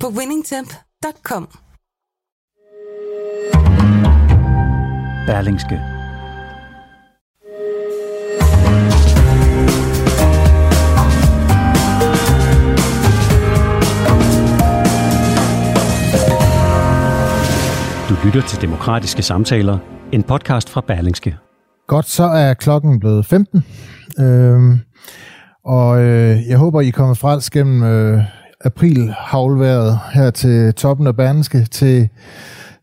på winningtemp.com. Berlingske. Du lytter til Demokratiske Samtaler, en podcast fra Berlingske. Godt, så er klokken blevet 15. Øhm, og øh, jeg håber, I er kommet frels gennem øh, april havlværet her til toppen af Berneske til,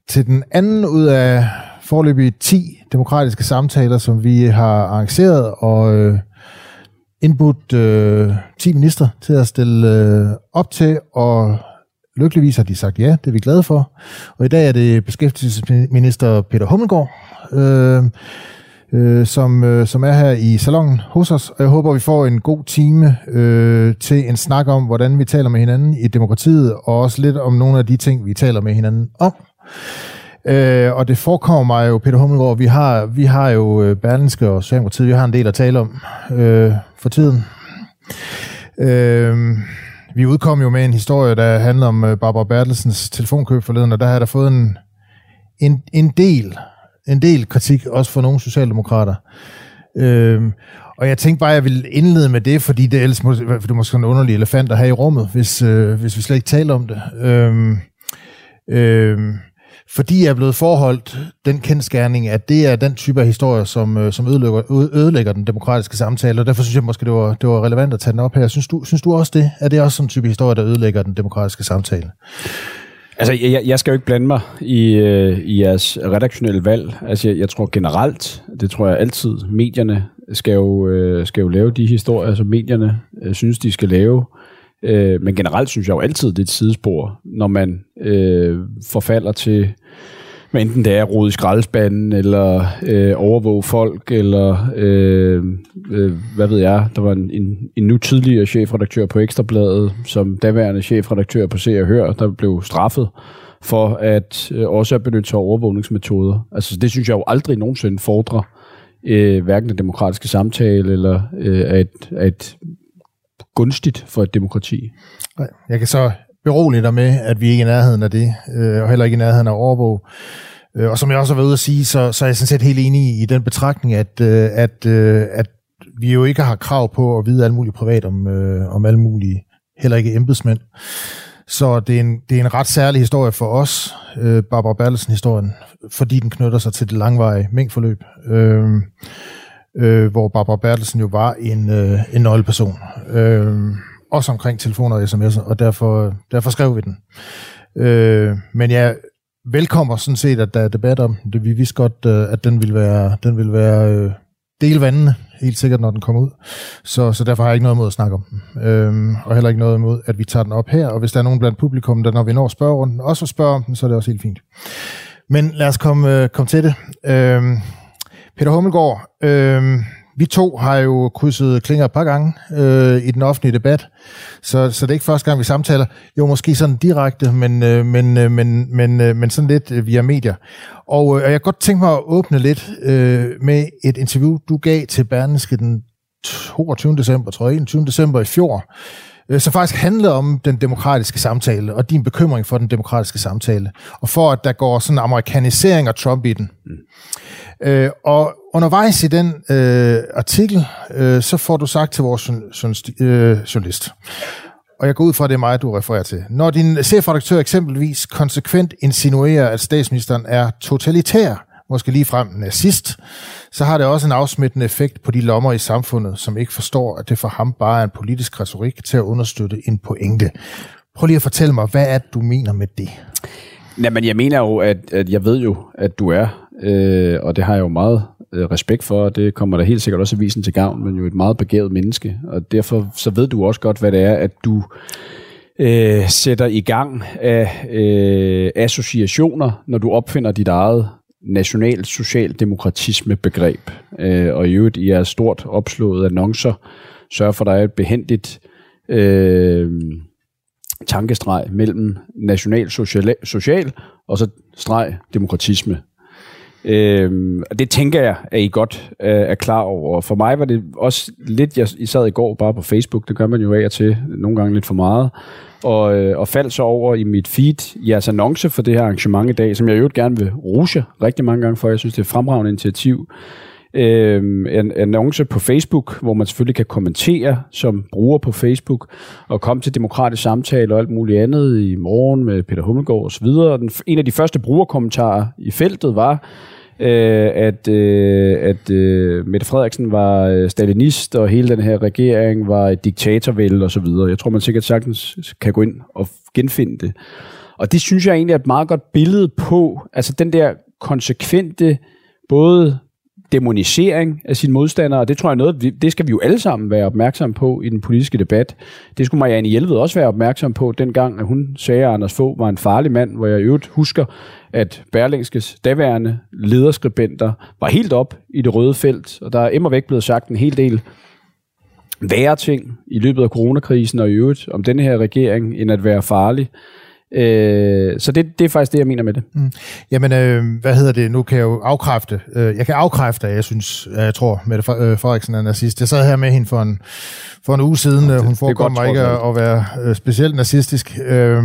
til den anden ud af forløbig 10 demokratiske samtaler, som vi har arrangeret og øh, indbudt øh, 10 minister til at stille øh, op til, og lykkeligvis har de sagt ja, det er vi glade for. Og i dag er det beskæftigelsesminister Peter Hummelgaard, øh, øh, som, øh, som er her i salongen hos os, og jeg håber, vi får en god time øh, til en snak om, hvordan vi taler med hinanden i demokratiet, og også lidt om nogle af de ting, vi taler med hinanden om. Øh, og det forekommer mig jo, Peter Hummelgaard, vi har, vi har jo øh, Berlinske og Socialdemokratiet, vi har en del at tale om øh, for tiden. Øh, vi udkom jo med en historie, der handler om øh, Barbara Bertelsens telefonkøb forleden, og der har der fået en, en, en del en del kritik, også fra nogle socialdemokrater. Øhm, og jeg tænkte bare, at jeg ville indlede med det, fordi det, ellers må, for det er måske en underlig elefant at have i rummet, hvis, øh, hvis vi slet ikke taler om det. Øhm, øhm, fordi jeg er blevet forholdt den kendskærning, at det er den type af historie, som, øh, som ødelægger, ødelægger den demokratiske samtale, og derfor synes jeg måske, det var, det var relevant at tage den op her. Synes du, synes du også det? Er det også sådan en type historie, der ødelægger den demokratiske samtale? Altså, jeg, jeg skal jo ikke blande mig i, øh, i jeres redaktionelle valg. Altså, jeg, jeg tror generelt, det tror jeg altid, medierne skal jo, øh, skal jo lave de historier, som medierne øh, synes, de skal lave. Øh, men generelt synes jeg jo altid, det er et sidespor, når man øh, forfalder til men enten det er at rode i skraldespanden, eller øh, overvåge folk, eller øh, øh, hvad ved jeg, der var en, en, en nu tidligere chefredaktør på Ekstrabladet, som daværende chefredaktør på Se og Hør, der blev straffet for at øh, også at benytte sig af overvågningsmetoder. Altså det synes jeg jo aldrig nogensinde fordrer øh, hverken den demokratiske samtale, eller øh, at, at gunstigt for et demokrati. Jeg kan så berolige dig med, at vi ikke er i nærheden af det, øh, og heller ikke i nærheden af overvåg. Øh, og som jeg også har været ude at sige, så, så er jeg sådan set helt enig i den betragtning, at, øh, at, øh, at vi jo ikke har krav på at vide alt muligt privat om, øh, om alle mulige, heller ikke embedsmænd. Så det er, en, det er en ret særlig historie for os, øh, Barbara Bertelsen-historien, fordi den knytter sig til det langvarige mængdforløb, øh, øh, hvor Barbara Bertelsen jo var en, øh, en nøgleperson. Øh, også omkring telefoner og sms'er, og derfor, derfor skrev vi den. Øh, men jeg velkommer sådan set, at der er debat om det. Vi vidste godt, øh, at den ville være, den ville være øh, delvandende, helt sikkert, når den kommer ud. Så, så derfor har jeg ikke noget imod at snakke om den. Øhm, og heller ikke noget imod, at vi tager den op her. Og hvis der er nogen blandt publikum, der når vi når spørgerunden, også spørger om den, så er det også helt fint. Men lad os komme, øh, komme til det. Øhm, Peter Hummelgaard, øhm, vi to har jo krydset klinger et par gange øh, i den offentlige debat, så, så det er ikke første gang, vi samtaler. Jo, måske sådan direkte, men, øh, men, øh, men, men, øh, men sådan lidt øh, via medier. Og, øh, og jeg godt tænke mig at åbne lidt øh, med et interview, du gav til Berneske den 22. december, tror jeg, 21. december i fjor, øh, som faktisk handlede om den demokratiske samtale, og din bekymring for den demokratiske samtale, og for at der går sådan en amerikanisering af Trump i den. Mm. Øh, og undervejs i den øh, artikel, øh, så får du sagt til vores øh, journalist, og jeg går ud fra, at det er mig, du refererer til. Når din chefredaktør eksempelvis konsekvent insinuerer, at statsministeren er totalitær, måske lige frem nazist, så har det også en afsmittende effekt på de lommer i samfundet, som ikke forstår, at det for ham bare er en politisk retorik til at understøtte en pointe. Prøv lige at fortælle mig, hvad er det, du mener med det? Jamen, jeg mener jo, at, at jeg ved jo, at du er øh, og det har jeg jo meget øh, respekt for, og det kommer der helt sikkert også avisen til gavn, men jo et meget begavet menneske, og derfor så ved du også godt, hvad det er, at du øh, sætter i gang af øh, associationer, når du opfinder dit eget national socialdemokratisme begreb. Øh, og i øvrigt i jeres stort opslået annoncer, sørger for, at der er et behendigt øh, tankestreg mellem national social, social og så streg demokratisme. Øhm, det tænker jeg, at I godt øh, er klar over. For mig var det også lidt, jeg I sad i går bare på Facebook, det gør man jo af og til, nogle gange lidt for meget, og, øh, og faldt så over i mit feed jeres annonce for det her arrangement i dag, som jeg jo gerne vil rose rigtig mange gange for. Jeg synes, det er et fremragende initiativ. Øh, en annonce på Facebook, hvor man selvfølgelig kan kommentere som bruger på Facebook, og komme til demokratisk samtale og alt muligt andet i morgen med Peter Hummelgaard osv. Den, en af de første brugerkommentarer i feltet var, øh, at, øh, at øh, Mette Frederiksen var øh, stalinist, og hele den her regering var et diktatorvælde osv. Jeg tror, man sikkert sagtens kan gå ind og genfinde det. Og det synes jeg egentlig er et meget godt billede på, altså den der konsekvente, både demonisering af sine modstandere, og det tror jeg noget, det skal vi jo alle sammen være opmærksom på i den politiske debat. Det skulle Marianne Hjelved også være opmærksom på, dengang at hun sagde, at Anders Fogh var en farlig mand, hvor jeg i øvrigt husker, at Berlingskes daværende lederskribenter var helt op i det røde felt, og der er emmer væk blevet sagt en hel del værre ting i løbet af coronakrisen og i øvrigt om den her regering, end at være farlig. Øh, så det, det er faktisk det, jeg mener med det. Mm. Jamen, øh, hvad hedder det? Nu kan jeg jo afkræfte. Øh, jeg kan afkræfte, at jeg synes, at jeg tror, Mette øh, Frederiksen er nazist. Jeg sad her med hende for en, for en uge siden. Det, Hun forekommer mig ikke at, at være øh, specielt nazistisk. Øh,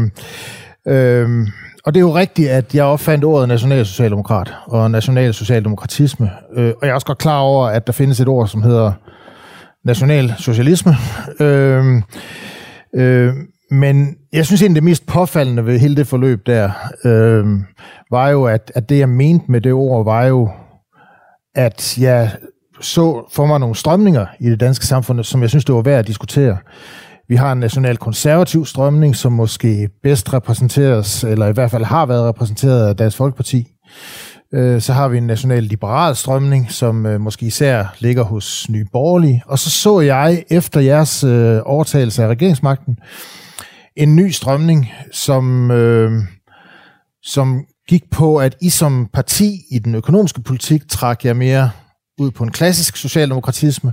øh, og det er jo rigtigt, at jeg opfandt ordet nationalsocialdemokrat og nationalsocialdemokratisme. Øh, og jeg er også godt klar over, at der findes et ord, som hedder nationalsocialisme. Øh, øh, men jeg synes egentlig, det mest påfaldende ved hele det forløb der, øh, var jo, at, at det, jeg mente med det ord, var jo, at jeg så for mig nogle strømninger i det danske samfund, som jeg synes, det var værd at diskutere. Vi har en national konservativ strømning, som måske bedst repræsenteres, eller i hvert fald har været repræsenteret af Dansk Folkeparti. Øh, så har vi en national liberal strømning, som øh, måske især ligger hos Nye Borgerlige. Og så så jeg efter jeres øh, overtagelse af regeringsmagten, en ny strømning, som, øh, som gik på, at I som parti i den økonomiske politik trak jer mere ud på en klassisk socialdemokratisme,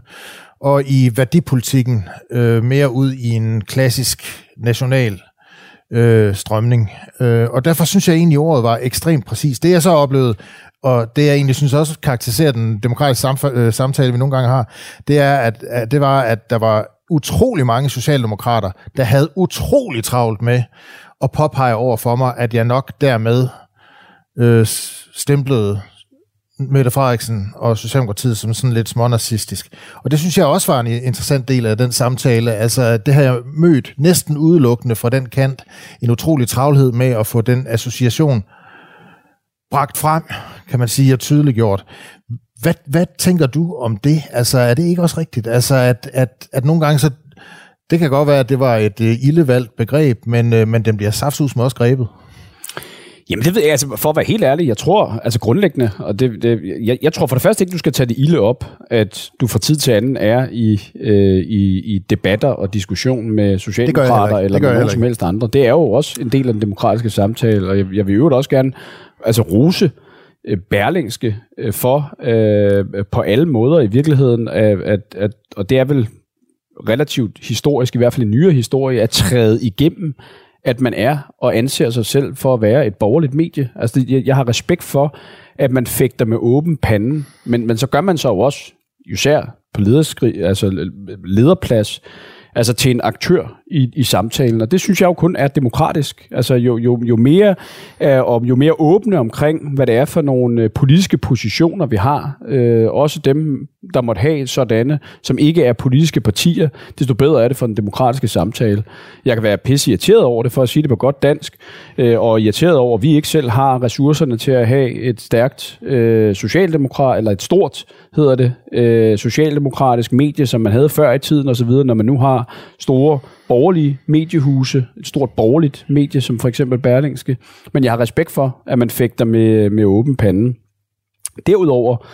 og i værdipolitikken øh, mere ud i en klassisk national øh, strømning. Øh, og derfor synes jeg egentlig, at ordet var ekstremt præcis. Det jeg så oplevede, og det jeg egentlig synes også karakteriserer den demokratiske samf- øh, samtale, vi nogle gange har, det er, at, at det var, at der var utrolig mange socialdemokrater, der havde utrolig travlt med at påpege over for mig, at jeg nok dermed øh, stemplede Mette Frederiksen og Socialdemokratiet som sådan lidt smånarcistisk. Og det synes jeg også var en interessant del af den samtale. Altså, det har jeg mødt næsten udelukkende fra den kant. En utrolig travlhed med at få den association bragt frem, kan man sige, og tydeliggjort. Hvad, hvad tænker du om det? Altså, er det ikke også rigtigt? Altså, at, at, at nogle gange så... Det kan godt være, at det var et uh, ildevalgt begreb, men, uh, men den bliver saftsus med også grebet. Jamen det ved jeg, altså for at være helt ærlig, jeg tror altså grundlæggende, og det, det, jeg, jeg tror for det første ikke, du skal tage det ilde op, at du fra tid til anden er i, øh, i, i debatter og diskussion med socialdemokrater eller med nogen som helst andre. Det er jo også en del af den demokratiske samtale, og jeg, jeg vil jo også gerne altså rose øh, Øh, Berlingske øh, for øh, på alle måder i virkeligheden, at, at, at, og det er vel relativt historisk, i hvert fald en nyere historie, at træde igennem at man er og anser sig selv for at være et borgerligt medie. Altså, jeg, jeg har respekt for, at man fægter med åben pande, men, men så gør man så jo også, især på lederskri, altså lederplads, altså til en aktør i, i samtalen. Og det synes jeg jo kun er demokratisk. Altså jo, jo, jo, mere, øh, og jo mere åbne omkring, hvad det er for nogle øh, politiske positioner, vi har. Øh, også dem, der måtte have sådanne, som ikke er politiske partier, desto bedre er det for den demokratiske samtale. Jeg kan være pisse irriteret over det, for at sige det på godt dansk, øh, og irriteret over, at vi ikke selv har ressourcerne til at have et stærkt øh, socialdemokrat, eller et stort, hedder det, øh, socialdemokratisk medie, som man havde før i tiden osv., når man nu har store borgerlige mediehuse, et stort borgerligt medie, som for eksempel Berlingske. Men jeg har respekt for, at man fægter med, med åben pande. Derudover,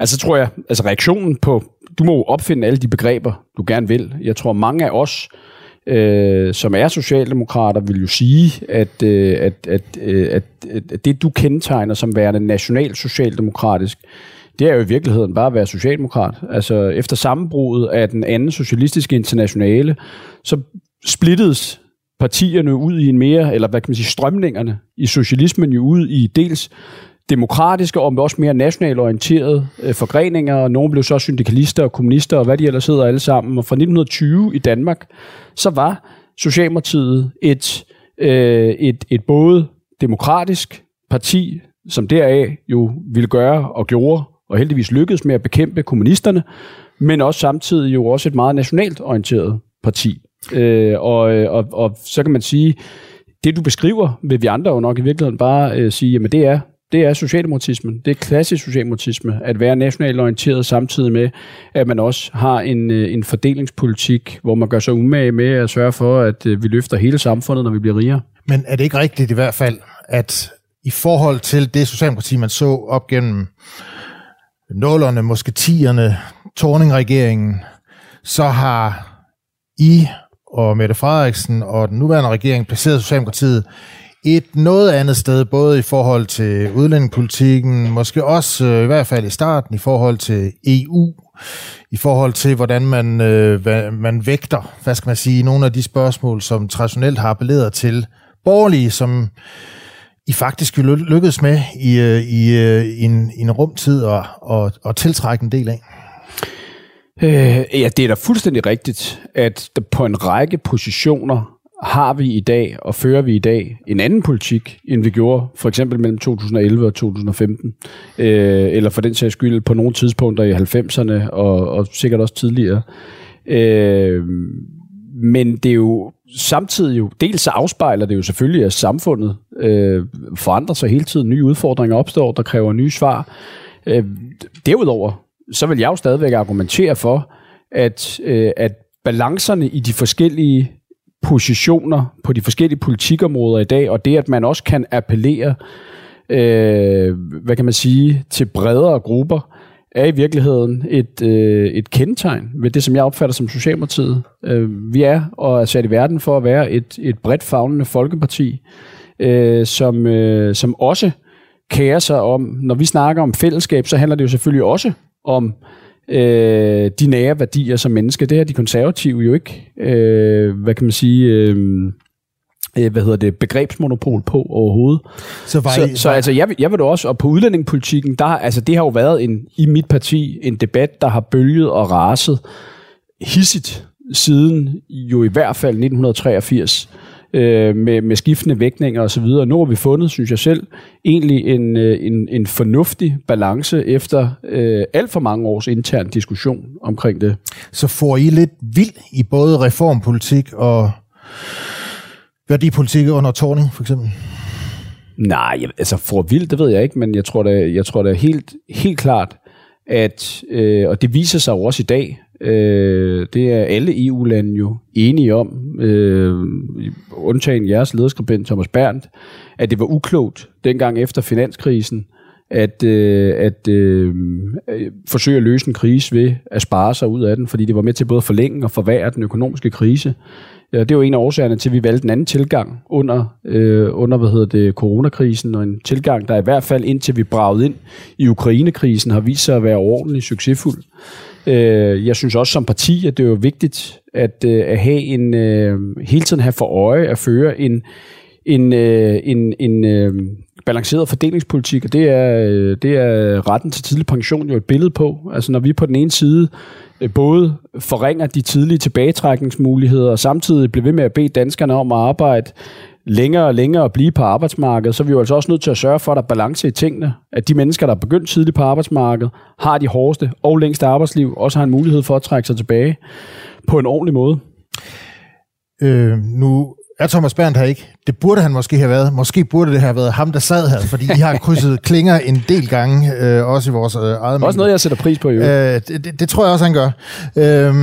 altså tror jeg, altså reaktionen på, du må opfinde alle de begreber, du gerne vil. Jeg tror mange af os, øh, som er socialdemokrater, vil jo sige, at, øh, at, at, øh, at, at det, du kendetegner som værende national socialdemokratisk, det er jo i virkeligheden bare at være socialdemokrat. Altså efter sammenbruddet af den anden socialistiske internationale, så splittedes partierne ud i en mere, eller hvad kan man sige, strømningerne i socialismen jo ud i dels demokratiske og også mere nationalt orienterede øh, forgreninger, og nogle blev så syndikalister og kommunister og hvad de ellers hedder alle sammen. Og fra 1920 i Danmark, så var Socialdemokratiet et, øh, et, et både demokratisk parti, som deraf jo ville gøre og gjorde, og heldigvis lykkedes med at bekæmpe kommunisterne, men også samtidig jo også et meget nationalt orienteret parti. Øh, og, øh, og, og så kan man sige, det du beskriver, vil vi andre jo nok i virkeligheden bare øh, sige, jamen det er det er socialdemokratismen. Det er klassisk socialdemokratisme, at være nationalt orienteret samtidig med, at man også har en, øh, en fordelingspolitik, hvor man gør sig umage med at sørge for, at øh, vi løfter hele samfundet, når vi bliver rigere. Men er det ikke rigtigt i hvert fald, at i forhold til det socialdemokrati, man så op gennem nullerne, måske tierne, Torning-regeringen, så har I og Mette Frederiksen og den nuværende regering placeret Socialdemokratiet et noget andet sted, både i forhold til udlændingepolitikken, måske også øh, i hvert fald i starten i forhold til EU, i forhold til, hvordan man, øh, hvad, man vægter, hvad skal man sige, nogle af de spørgsmål, som traditionelt har appelleret til borgerlige, som i faktisk lykkedes med i, øh, i, i, en, i en rumtid og, og, og tiltrække en del af. Øh, ja, det er da fuldstændig rigtigt, at på en række positioner har vi i dag, og fører vi i dag, en anden politik, end vi gjorde for eksempel mellem 2011 og 2015, øh, eller for den sags skyld på nogle tidspunkter i 90'erne, og, og sikkert også tidligere. Øh, men det er jo samtidig jo, dels så afspejler det jo selvfølgelig, at samfundet øh, forandrer sig hele tiden, nye udfordringer opstår, der kræver nye svar. Øh, derudover, så vil jeg jo stadigvæk argumentere for, at, øh, at balancerne i de forskellige positioner på de forskellige politikområder i dag, og det, at man også kan appellere, øh, hvad kan man sige, til bredere grupper, er i virkeligheden et, øh, et kendetegn ved det, som jeg opfatter som Socialdemokratiet. Øh, vi er og er sat i verden for at være et, et bredt fagnende folkeparti, øh, som, øh, som også kærer sig om, når vi snakker om fællesskab, så handler det jo selvfølgelig også om øh, de nære værdier som menneske. Det har de konservative jo ikke, øh, hvad kan man sige, øh, øh hvad hedder det, begrebsmonopol på overhovedet. Så, var I, så, så altså, jeg, jeg vil da også, og på udlændingepolitikken, der, altså, det har jo været en, i mit parti en debat, der har bølget og raset hissigt siden jo i hvert fald 1983 øh, med, med skiftende vægtninger osv. Nu har vi fundet, synes jeg selv, egentlig en, øh, en, en fornuftig balance efter øh, alt for mange års intern diskussion omkring det. Så får I lidt vild i både reformpolitik og værdipolitik under Torning, for eksempel? Nej, altså for vildt, det ved jeg ikke, men jeg tror da, jeg tror da helt, helt klart, at, øh, og det viser sig jo også i dag, Øh, det er alle EU-lande jo enige om, øh, undtagen jeres lederskribent Thomas Berndt, at det var uklogt dengang efter finanskrisen, at, øh, at øh, øh, forsøge at løse en krise ved at spare sig ud af den, fordi det var med til både at forlænge og forværre den økonomiske krise det det var en af årsagerne til, at vi valgte en anden tilgang under, øh, under hvad hedder det, coronakrisen, og en tilgang, der i hvert fald indtil vi bragede ind i Ukrainekrisen, har vist sig at være ordentligt succesfuld. Øh, jeg synes også som parti, at det er jo vigtigt at, øh, at have en, øh, hele tiden have for øje at føre en, en, øh, en, en øh, balanceret fordelingspolitik, og det er, øh, det er retten til tidlig pension jo et billede på. Altså når vi på den ene side Øh, både forringer de tidlige tilbagetrækningsmuligheder, og samtidig bliver ved med at bede danskerne om at arbejde længere og længere og blive på arbejdsmarkedet, så er vi jo altså også nødt til at sørge for, at der er balance i tingene. At de mennesker, der er begyndt tidligt på arbejdsmarkedet, har de hårdeste og længste arbejdsliv, også har en mulighed for at trække sig tilbage på en ordentlig måde. Øh, nu er Thomas Berndt her ikke. Det burde han måske have været. Måske burde det have været ham, der sad her, fordi I har krydset klinger en del gange, øh, også i vores øh, eget Også noget, jeg sætter pris på, jo. Øh, det, det, det tror jeg også, han gør. Øh,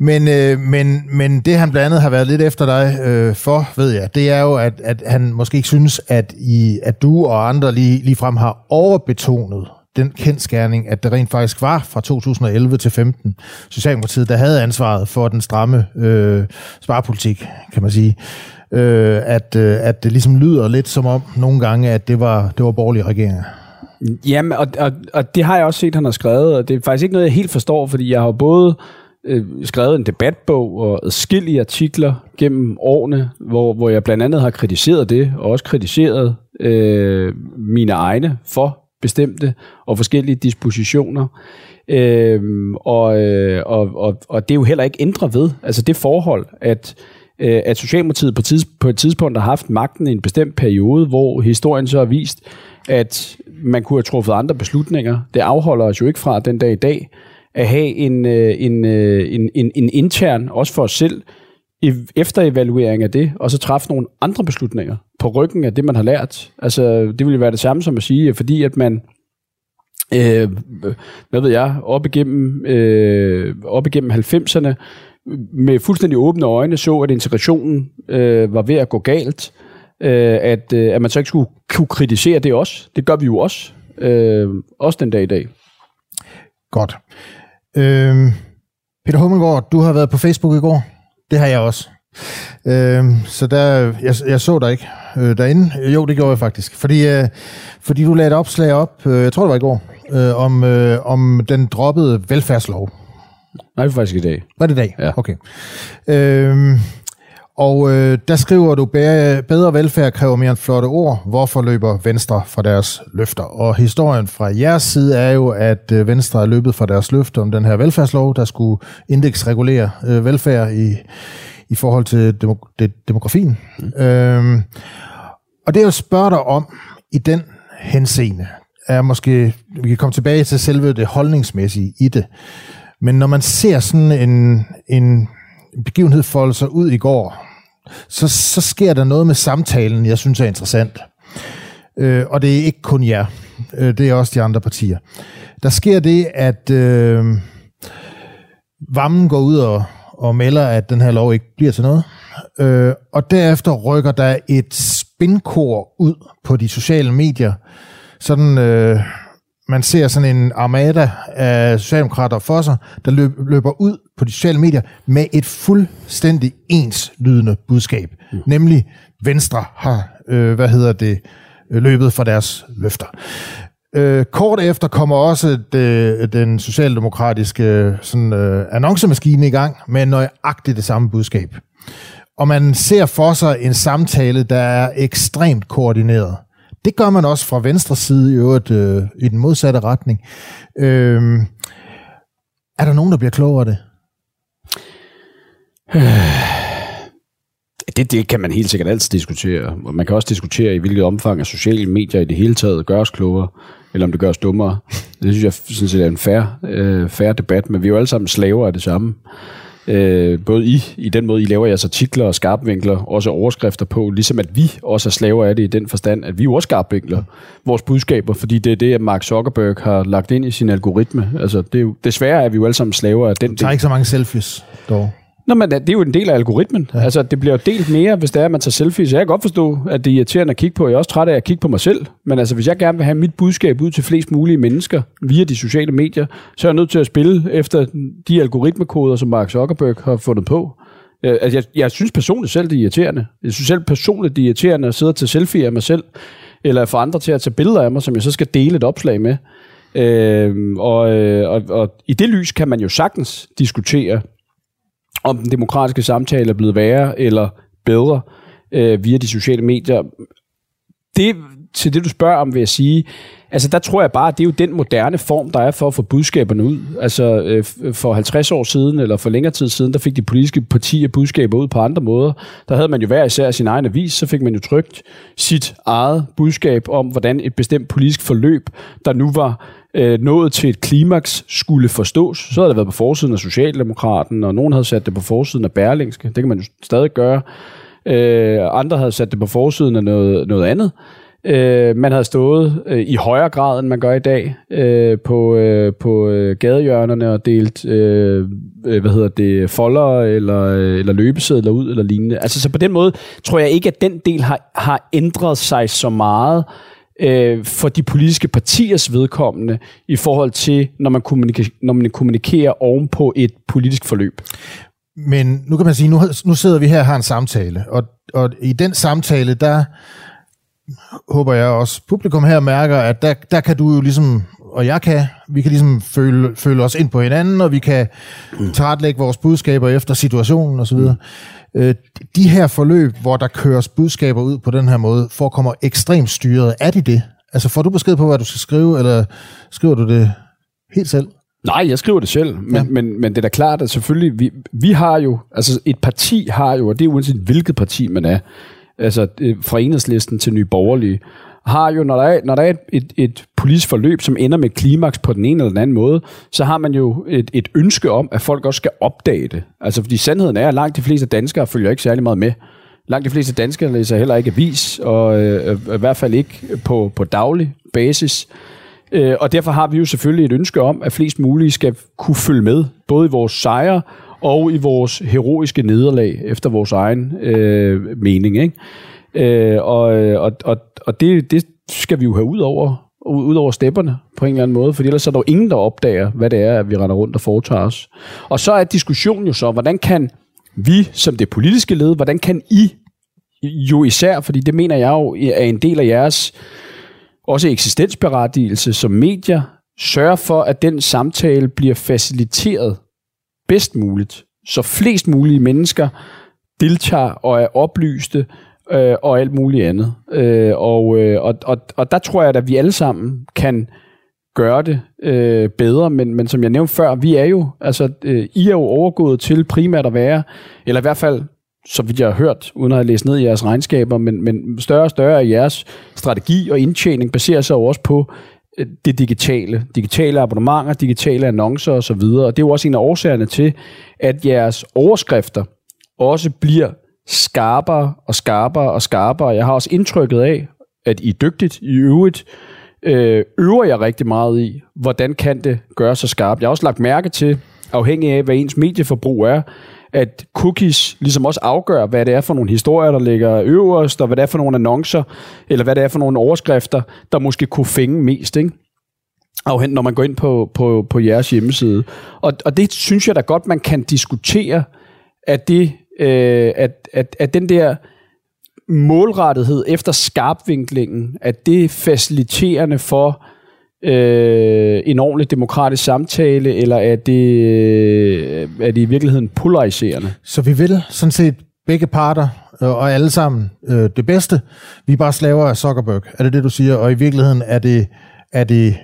men, øh, men, men det han blandt andet har været lidt efter dig øh, for, ved jeg, det er jo, at, at han måske ikke synes, at, I, at du og andre lige, lige frem har overbetonet den kendskærning, at det rent faktisk var fra 2011 til 15 Socialdemokratiet, der havde ansvaret for den stramme øh, sparepolitik, kan man sige. Øh, at, øh, at det ligesom lyder lidt som om nogle gange, at det var, det var borgerlige regeringer. Jamen, og, og, og det har jeg også set, han har skrevet, og det er faktisk ikke noget, jeg helt forstår, fordi jeg har både øh, skrevet en debatbog og adskillige artikler gennem årene, hvor, hvor jeg blandt andet har kritiseret det, og også kritiseret øh, mine egne for bestemte og forskellige dispositioner. Øhm, og, øh, og, og, og det er jo heller ikke ændret ved. Altså det forhold, at, øh, at Socialdemokratiet på, tids, på et tidspunkt har haft magten i en bestemt periode, hvor historien så har vist, at man kunne have truffet andre beslutninger. Det afholder os jo ikke fra den dag i dag at have en, øh, en, øh, en, en, en intern, også for os selv, efterevaluering af det, og så træffe nogle andre beslutninger på ryggen af det, man har lært. Altså, det ville være det samme som at sige, at fordi at man øh, hvad ved jeg, op igennem, øh, op igennem 90'erne, med fuldstændig åbne øjne så, at integrationen øh, var ved at gå galt, øh, at, øh, at man så ikke skulle kunne kritisere det også. Det gør vi jo også, øh, også den dag i dag. Godt. Øh, Peter Hummelgaard, du har været på Facebook i går. Det har jeg også. Øh, så der, jeg, jeg så dig ikke øh, derinde. Jo, det gjorde jeg faktisk. Fordi, øh, fordi du lagde et opslag op, øh, jeg tror det var i går, øh, om, øh, om den droppede velfærdslov. Nej, det var faktisk i dag. Var det i dag? Ja. Okay. Øh, og øh, der skriver du, bedre velfærd kræver mere end flotte ord. Hvorfor løber Venstre fra deres løfter? Og historien fra jeres side er jo, at øh, Venstre er løbet fra deres løfter om den her velfærdslov, der skulle indeksregulere øh, velfærd i, i forhold til demok- det, demografien. Mm. Øhm, og det jeg spørger dig om i den henseende, er måske, vi kan komme tilbage til selve det holdningsmæssige i det, men når man ser sådan en, en begivenhed folde sig ud i går, så, så sker der noget med samtalen, jeg synes er interessant. Øh, og det er ikke kun jer, øh, det er også de andre partier. Der sker det, at øh, Vammen går ud og, og melder, at den her lov ikke bliver til noget. Øh, og derefter rykker der et spindkor ud på de sociale medier. Sådan, øh, man ser sådan en armada af socialdemokrater for sig, der løb, løber ud på de sociale medier med et fuldstændig enslydende budskab. Mm. Nemlig, Venstre har, øh, hvad hedder det, løbet fra deres løfter. Øh, kort efter kommer også det, den socialdemokratiske sådan, øh, annoncemaskine i gang med nøjagtigt det samme budskab. Og man ser for sig en samtale, der er ekstremt koordineret. Det gør man også fra venstre side i øvrigt øh, i den modsatte retning. Øh, er der nogen, der bliver klogere af det? Øh. Det, det kan man helt sikkert altid diskutere. Man kan også diskutere, i hvilket omfang af sociale medier i det hele taget gør os klogere, eller om det gør os dummere. Det synes jeg synes jeg er en fair, øh, fair debat, men vi er jo alle sammen slaver af det samme. Øh, både I, i den måde, I laver jeres artikler og skarpvinkler, også overskrifter på, ligesom at vi også er slaver af det i den forstand, at vi jo også skarpvinkler vores budskaber, fordi det er det, at Mark Zuckerberg har lagt ind i sin algoritme. Altså, det er jo, desværre er vi jo alle sammen slaver af den Du tager ikke så mange selfies, dog. Nå, men det er jo en del af algoritmen. Ja. Altså, det bliver jo delt mere, hvis det er, at man tager selfies. Jeg kan godt forstå, at det er irriterende at kigge på. Jeg er også træt af at kigge på mig selv. Men altså, hvis jeg gerne vil have mit budskab ud til flest mulige mennesker via de sociale medier, så er jeg nødt til at spille efter de algoritmekoder, som Mark Zuckerberg har fundet på. Altså, jeg, jeg synes personligt selv, det er irriterende. Jeg synes selv personligt, det er irriterende at sidde og tage selfie af mig selv, eller få andre til at tage billeder af mig, som jeg så skal dele et opslag med. Øh, og, øh, og, og i det lys kan man jo sagtens diskutere, om den demokratiske samtale er blevet værre eller bedre øh, via de sociale medier. Det, til det, du spørger om, vil jeg sige, altså der tror jeg bare, at det er jo den moderne form, der er for at få budskaberne ud. Altså øh, for 50 år siden, eller for længere tid siden, der fik de politiske partier budskaber ud på andre måder. Der havde man jo hver især sin egen avis, så fik man jo trygt sit eget budskab om, hvordan et bestemt politisk forløb, der nu var øh, nået til et klimaks, skulle forstås. Så havde det været på forsiden af Socialdemokraten, og nogen havde sat det på forsiden af Berlingske. Det kan man jo stadig gøre. Øh, andre havde sat det på forsiden af noget, noget andet. Øh, man havde stået øh, i højere grad, end man gør i dag, øh, på, øh, på øh, gadehjørnerne og delt øh, øh hvad hedder det, folder eller, øh, eller løbesedler ud eller lignende. Altså, så på den måde tror jeg ikke, at den del har, har ændret sig så meget øh, for de politiske partiers vedkommende i forhold til, når man, kommunika- når man kommunikerer oven på et politisk forløb. Men nu kan man sige, nu, nu sidder vi her og har en samtale, og, og i den samtale, der håber jeg også, publikum her mærker, at der, der kan du jo ligesom, og jeg kan, vi kan ligesom føle, føle os ind på hinanden, og vi kan mm. tilrettelægge vores budskaber efter situationen osv. Mm. Øh, de her forløb, hvor der køres budskaber ud på den her måde, forekommer ekstremt styret. Er de det? Altså får du besked på, hvad du skal skrive, eller skriver du det helt selv? Nej, jeg skriver det selv, men, ja. men, men det er da klart, at selvfølgelig, vi, vi har jo, altså et parti har jo, og det er uanset hvilket parti man er, altså fra enhedslisten til nye borgerlige, har jo, når der er, når der er et, et, et politisk forløb, som ender med klimaks på den ene eller den anden måde, så har man jo et, et ønske om, at folk også skal opdage det. Altså, fordi sandheden er, at langt de fleste danskere følger ikke særlig meget med. Langt de fleste danskere læser heller ikke avis, og øh, i hvert fald ikke på, på daglig basis. Øh, og derfor har vi jo selvfølgelig et ønske om, at flest mulige skal kunne følge med, både i vores sejre og i vores heroiske nederlag, efter vores egen øh, mening. Ikke? Øh, og øh, og, og, og det, det skal vi jo have ud over, ud over stepperne på en eller anden måde, for ellers er der jo ingen, der opdager, hvad det er, at vi render rundt og foretager os. Og så er diskussionen jo så, hvordan kan vi, som det politiske led, hvordan kan I jo især, fordi det mener jeg jo er en del af jeres også eksistensberettigelse som medier, sørge for, at den samtale bliver faciliteret bedst muligt, så flest mulige mennesker deltager og er oplyste øh, og alt muligt andet. Øh, og, øh, og, og, og der tror jeg, at vi alle sammen kan gøre det øh, bedre, men, men som jeg nævnte før, vi er jo, altså, øh, I er jo overgået til primært at være, eller i hvert fald så vidt jeg har hørt, uden at have læst ned i jeres regnskaber, men, men større og større af jeres strategi og indtjening baserer sig jo også på øh, det digitale. Digitale abonnementer, digitale annoncer osv. Og det er jo også en af årsagerne til, at jeres overskrifter også bliver skarpere og skarpere og skarpere. Jeg har også indtrykket af, at I er dygtigt i øvrigt, øh, øver jeg rigtig meget i, hvordan kan det gøre så skarpt. Jeg har også lagt mærke til, afhængig af, hvad ens medieforbrug er, at cookies ligesom også afgør, hvad det er for nogle historier, der ligger øverst, og hvad det er for nogle annoncer, eller hvad det er for nogle overskrifter, der måske kunne fænge mest, ikke? Afhængig, når man går ind på, på, på jeres hjemmeside. Og, og det synes jeg da godt, man kan diskutere, at, det, øh, at, at, at den der målrettighed efter skarpvinklingen, at det er faciliterende for øh, en ordentlig demokratisk samtale, eller er det, øh, er det i virkeligheden polariserende? Så vi vil sådan set begge parter øh, og alle sammen øh, det bedste. Vi er bare slaver af Zuckerberg. Er det det, du siger? Og i virkeligheden er det, er det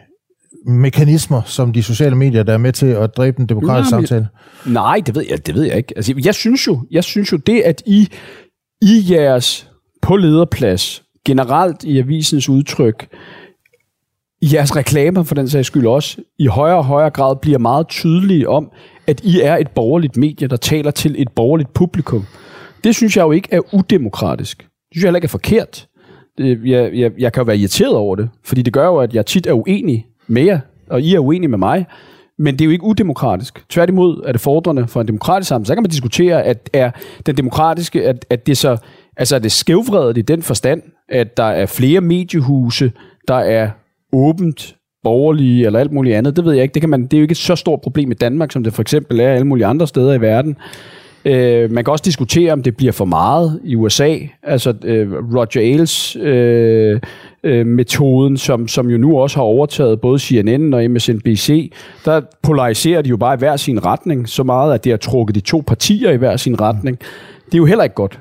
mekanismer, som de sociale medier, der er med til at dræbe den demokratiske nej, samtale? Nej, det ved jeg, det ved jeg ikke. Altså, jeg synes jo, jeg synes jo det, at I i jeres på lederplads, generelt i avisens udtryk, jeres reklamer for den sags skyld også, i højere og højere grad bliver meget tydelige om, at I er et borgerligt medie, der taler til et borgerligt publikum. Det synes jeg jo ikke er udemokratisk. Det synes jeg heller ikke er forkert. Jeg, jeg, jeg kan jo være irriteret over det, fordi det gør jo, at jeg tit er uenig med jer, og I er uenige med mig. Men det er jo ikke udemokratisk. Tværtimod er det fordrende for en demokratisk samfund. Så kan man diskutere, at er den demokratiske, at, at det så, altså er det skævvredet i den forstand, at der er flere mediehuse, der er åbent borgerlige eller alt muligt andet, det ved jeg ikke. Det, kan man, det er jo ikke et så stort problem i Danmark, som det for eksempel er alle mulige andre steder i verden. Øh, man kan også diskutere, om det bliver for meget i USA. Altså øh, Roger Ailes øh, øh, metoden, som, som jo nu også har overtaget både CNN og MSNBC, der polariserer de jo bare i hver sin retning, så meget, at det har trukket de to partier i hver sin retning. Det er jo heller ikke godt.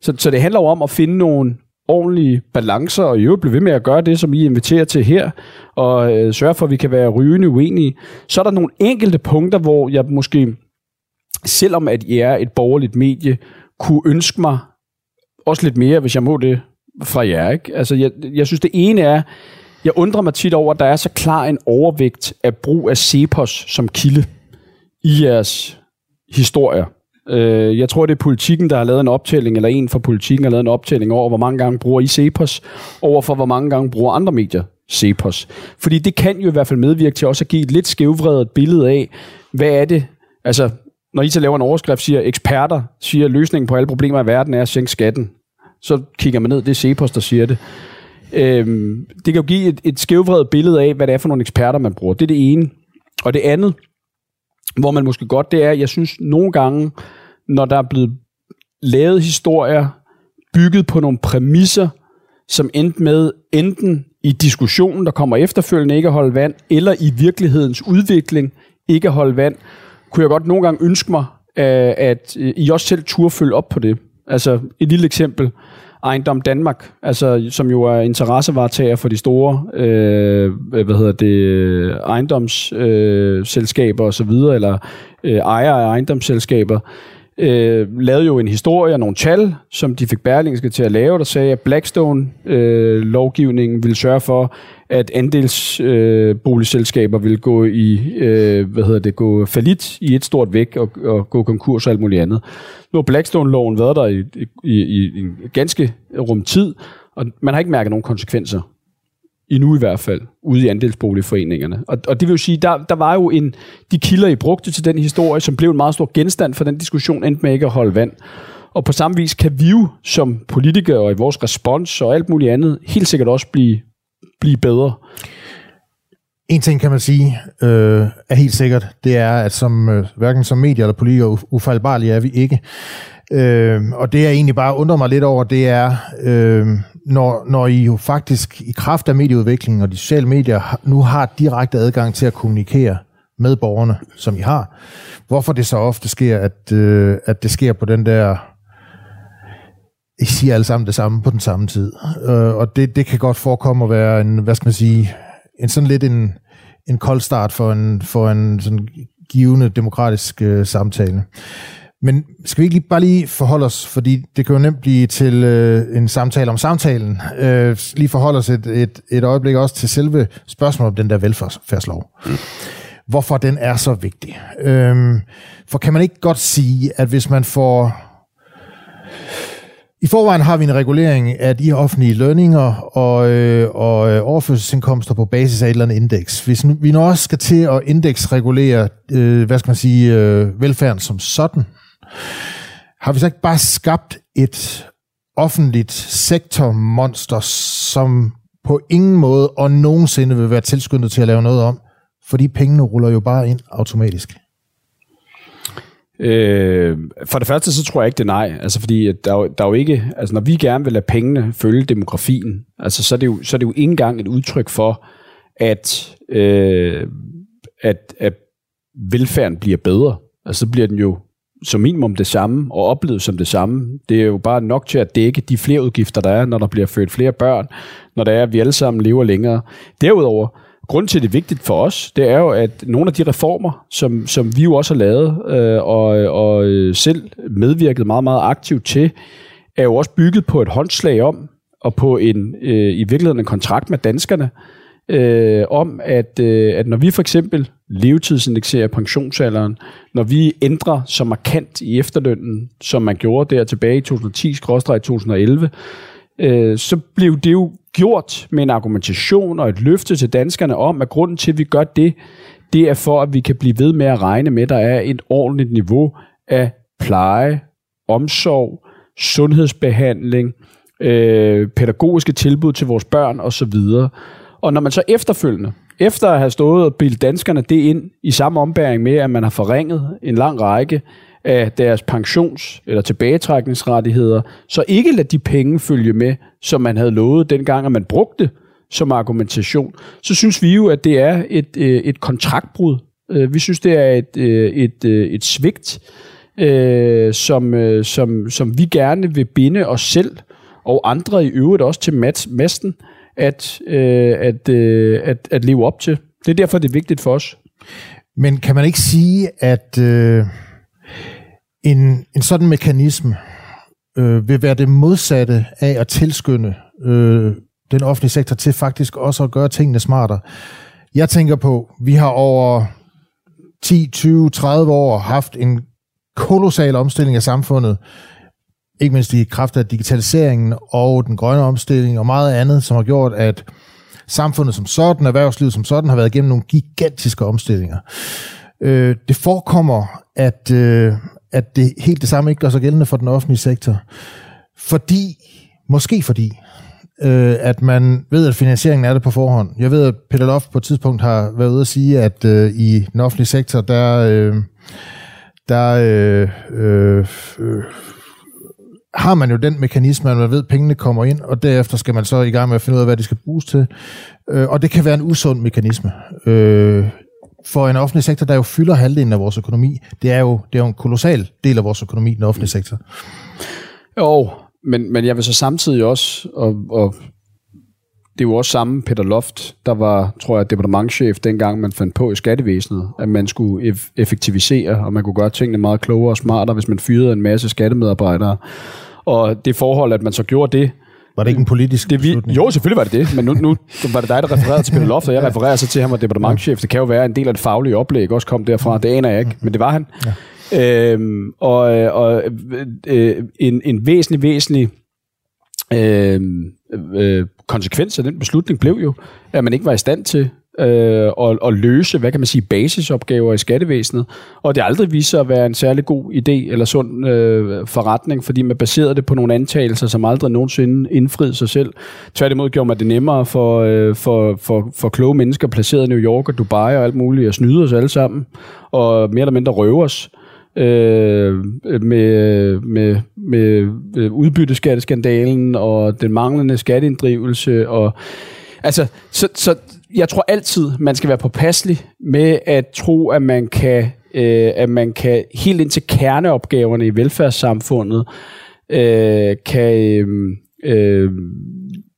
Så, så det handler jo om at finde nogle ordentlige balancer, og i øvrigt blive ved med at gøre det, som I inviterer til her, og øh, sørge for, at vi kan være rygende uenige. Så er der nogle enkelte punkter, hvor jeg måske, selvom at I er et borgerligt medie, kunne ønske mig også lidt mere, hvis jeg må det fra jer. Ikke? Altså, jeg, jeg synes, det ene er, jeg undrer mig tit over, at der er så klar en overvægt af brug af Cepos som kilde i jeres historier. Øh, jeg tror, det er politikken, der har lavet en optælling, eller en fra politikken har lavet en optælling over, hvor mange gange bruger I Cepos, over for hvor mange gange bruger andre medier Cepos. Fordi det kan jo i hvert fald medvirke til også at give et lidt skævvredet billede af, hvad er det, altså når I så laver en overskrift, siger eksperter, siger, at løsningen på alle problemer i verden er at sænke skatten. Så kigger man ned, det er Cepos, der siger det. Øhm, det kan jo give et, et skævvredet billede af, hvad det er for nogle eksperter, man bruger. Det er det ene. Og det andet, hvor man måske godt, det er, jeg synes nogle gange, når der er blevet lavet historier, bygget på nogle præmisser, som endte med enten i diskussionen, der kommer efterfølgende, ikke at holde vand, eller i virkelighedens udvikling, ikke at holde vand, kunne jeg godt nogle gange ønske mig, øh, at øh, I også selv turde følge op på det. Altså et lille eksempel. Ejendom Danmark, altså, som jo er interessevaretager for de store øh, hvad hedder det, ejendomsselskaber øh, osv., eller øh, ejere af ejendomsselskaber, øh, lavede jo en historie og nogle tal, som de fik Berlingske til at lave, der sagde, at Blackstone-lovgivningen øh, ville sørge for, at andelsboligselskaber øh, ville gå i, øh, hvad hedder det, gå falit i et stort væk og, og gå konkurs og alt muligt andet. Nu har Blackstone-loven været der i, i, i en ganske rum tid, og man har ikke mærket nogen konsekvenser endnu i hvert fald, ude i andelsboligforeningerne. Og, og det vil jo sige, der, der var jo en, de kilder, I brugte til den historie, som blev en meget stor genstand for den diskussion, endte med ikke at holde vand. Og på samme vis kan vi jo som politikere og i vores respons og alt muligt andet, helt sikkert også blive, blive bedre. En ting kan man sige øh, er helt sikkert, det er, at som øh, hverken som medier eller politikere ufejlbarlige er vi ikke. Øh, og det jeg egentlig bare undrer mig lidt over, det er, øh, når, når I jo faktisk i kraft af medieudviklingen og de sociale medier nu har direkte adgang til at kommunikere med borgerne, som I har, hvorfor det så ofte sker, at, øh, at det sker på den der I siger alle sammen det samme på den samme tid. Øh, og det, det kan godt forekomme at være en, hvad skal man sige, en sådan lidt en, en kold start for en, for en sådan givende demokratisk øh, samtale. Men skal vi ikke lige, bare lige forholde os, fordi det kan jo nemt blive til øh, en samtale om samtalen, øh, lige forholde os et, et, et øjeblik også til selve spørgsmålet om den der velfærdslov. Mm. Hvorfor den er så vigtig. Øh, for kan man ikke godt sige, at hvis man får... I forvejen har vi en regulering af de offentlige lønninger og, øh, og øh, overførselsindkomster på basis af et eller andet indeks. Hvis nu, vi nu også skal til at indeksregulere, øh, hvad skal man sige, øh, velfærden som sådan, har vi så ikke bare skabt et offentligt sektormonster, som på ingen måde og nogensinde vil være tilskyndet til at lave noget om, fordi pengene ruller jo bare ind automatisk? Øh, for det første, så tror jeg ikke, det er nej. Altså, fordi der er, jo, der er jo ikke... Altså, når vi gerne vil lade pengene følge demografien, altså, så, er det jo, så er det jo ikke engang et udtryk for, at, øh, at, at velfærden bliver bedre. Altså, så bliver den jo som minimum det samme, og oplevet som det samme. Det er jo bare nok til at dække de flere udgifter, der er, når der bliver født flere børn, når der er, at vi alle sammen lever længere. Derudover, grunden til, at det er vigtigt for os, det er jo, at nogle af de reformer, som, som vi jo også har lavet, øh, og, og øh, selv medvirket meget, meget aktivt til, er jo også bygget på et håndslag om, og på en øh, i virkeligheden en kontrakt med danskerne, øh, om, at, øh, at når vi for eksempel levetidsindeksere pensionsalderen, når vi ændrer så markant i efterlønnen, som man gjorde der tilbage i 2010-2011, øh, så blev det jo gjort med en argumentation og et løfte til danskerne om, at grunden til, at vi gør det, det er for, at vi kan blive ved med at regne med, at der er et ordentligt niveau af pleje, omsorg, sundhedsbehandling, øh, pædagogiske tilbud til vores børn osv., og når man så efterfølgende, efter at have stået og bildt danskerne det ind i samme ombæring med, at man har forringet en lang række af deres pensions- eller tilbagetrækningsrettigheder, så ikke lade de penge følge med, som man havde lovet dengang, at man brugte som argumentation, så synes vi jo, at det er et, øh, et kontraktbrud. Øh, vi synes, det er et, øh, et, et svigt, som, som, som vi gerne vil binde os selv og andre i øvrigt også til masten, at, øh, at, øh, at, at leve op til. Det er derfor, det er vigtigt for os. Men kan man ikke sige, at øh, en, en sådan mekanisme øh, vil være det modsatte af at tilskynde øh, den offentlige sektor til faktisk også at gøre tingene smartere? Jeg tænker på, vi har over 10, 20, 30 år haft en kolossal omstilling af samfundet ikke mindst i kraft af digitaliseringen og den grønne omstilling og meget andet, som har gjort, at samfundet som sådan, erhvervslivet som sådan, har været igennem nogle gigantiske omstillinger. Øh, det forekommer, at, øh, at det helt det samme ikke gør sig gældende for den offentlige sektor. Fordi, måske fordi, øh, at man ved, at finansieringen er det på forhånd. Jeg ved, at Peter Loft på et tidspunkt har været ude at sige, at øh, i den offentlige sektor, der, øh, der øh, øh, øh, har man jo den mekanisme, at man ved, at pengene kommer ind, og derefter skal man så i gang med at finde ud af, hvad de skal bruges til. Øh, og det kan være en usund mekanisme. Øh, for en offentlig sektor, der jo fylder halvdelen af vores økonomi, det er jo, det er jo en kolossal del af vores økonomi, den offentlige sektor. Jo, men, men jeg vil så samtidig også, og, og det er jo også samme Peter Loft, der var, tror jeg, departementchef dengang, man fandt på i skattevæsenet, at man skulle effektivisere, og man kunne gøre tingene meget klogere og smartere, hvis man fyrede en masse skattemedarbejdere. Og det forhold, at man så gjorde det, var det ikke en politisk det, vi, beslutning? Jo, selvfølgelig var det det, men nu, nu var det dig, der refererede til Peter Loft, og jeg refererer så til, at han var departementchef. Det kan jo være, en del af det faglige oplæg også kom derfra, det aner jeg ikke, men det var han. Ja. Øhm, og og øh, en, en væsentlig, væsentlig øh, øh, konsekvens af den beslutning blev jo, at man ikke var i stand til øh, og, og løse, hvad kan man sige, basisopgaver i skattevæsenet. Og det aldrig vist sig at være en særlig god idé eller sund øh, forretning, fordi man baserede det på nogle antagelser, som aldrig nogensinde indfriede sig selv. Tværtimod gjorde man det nemmere for, øh, for, for, for kloge mennesker placeret i New York og Dubai og alt muligt at snyde os alle sammen, og mere eller mindre røve os øh, med, med, med øh, udbytteskatteskandalen og den manglende skatteinddrivelse. Og, altså, så, så jeg tror altid, man skal være påpasselig med at tro, at man kan, øh, at man kan helt ind til kerneopgaverne i velfærdssamfundet, øh, kan øh, øh,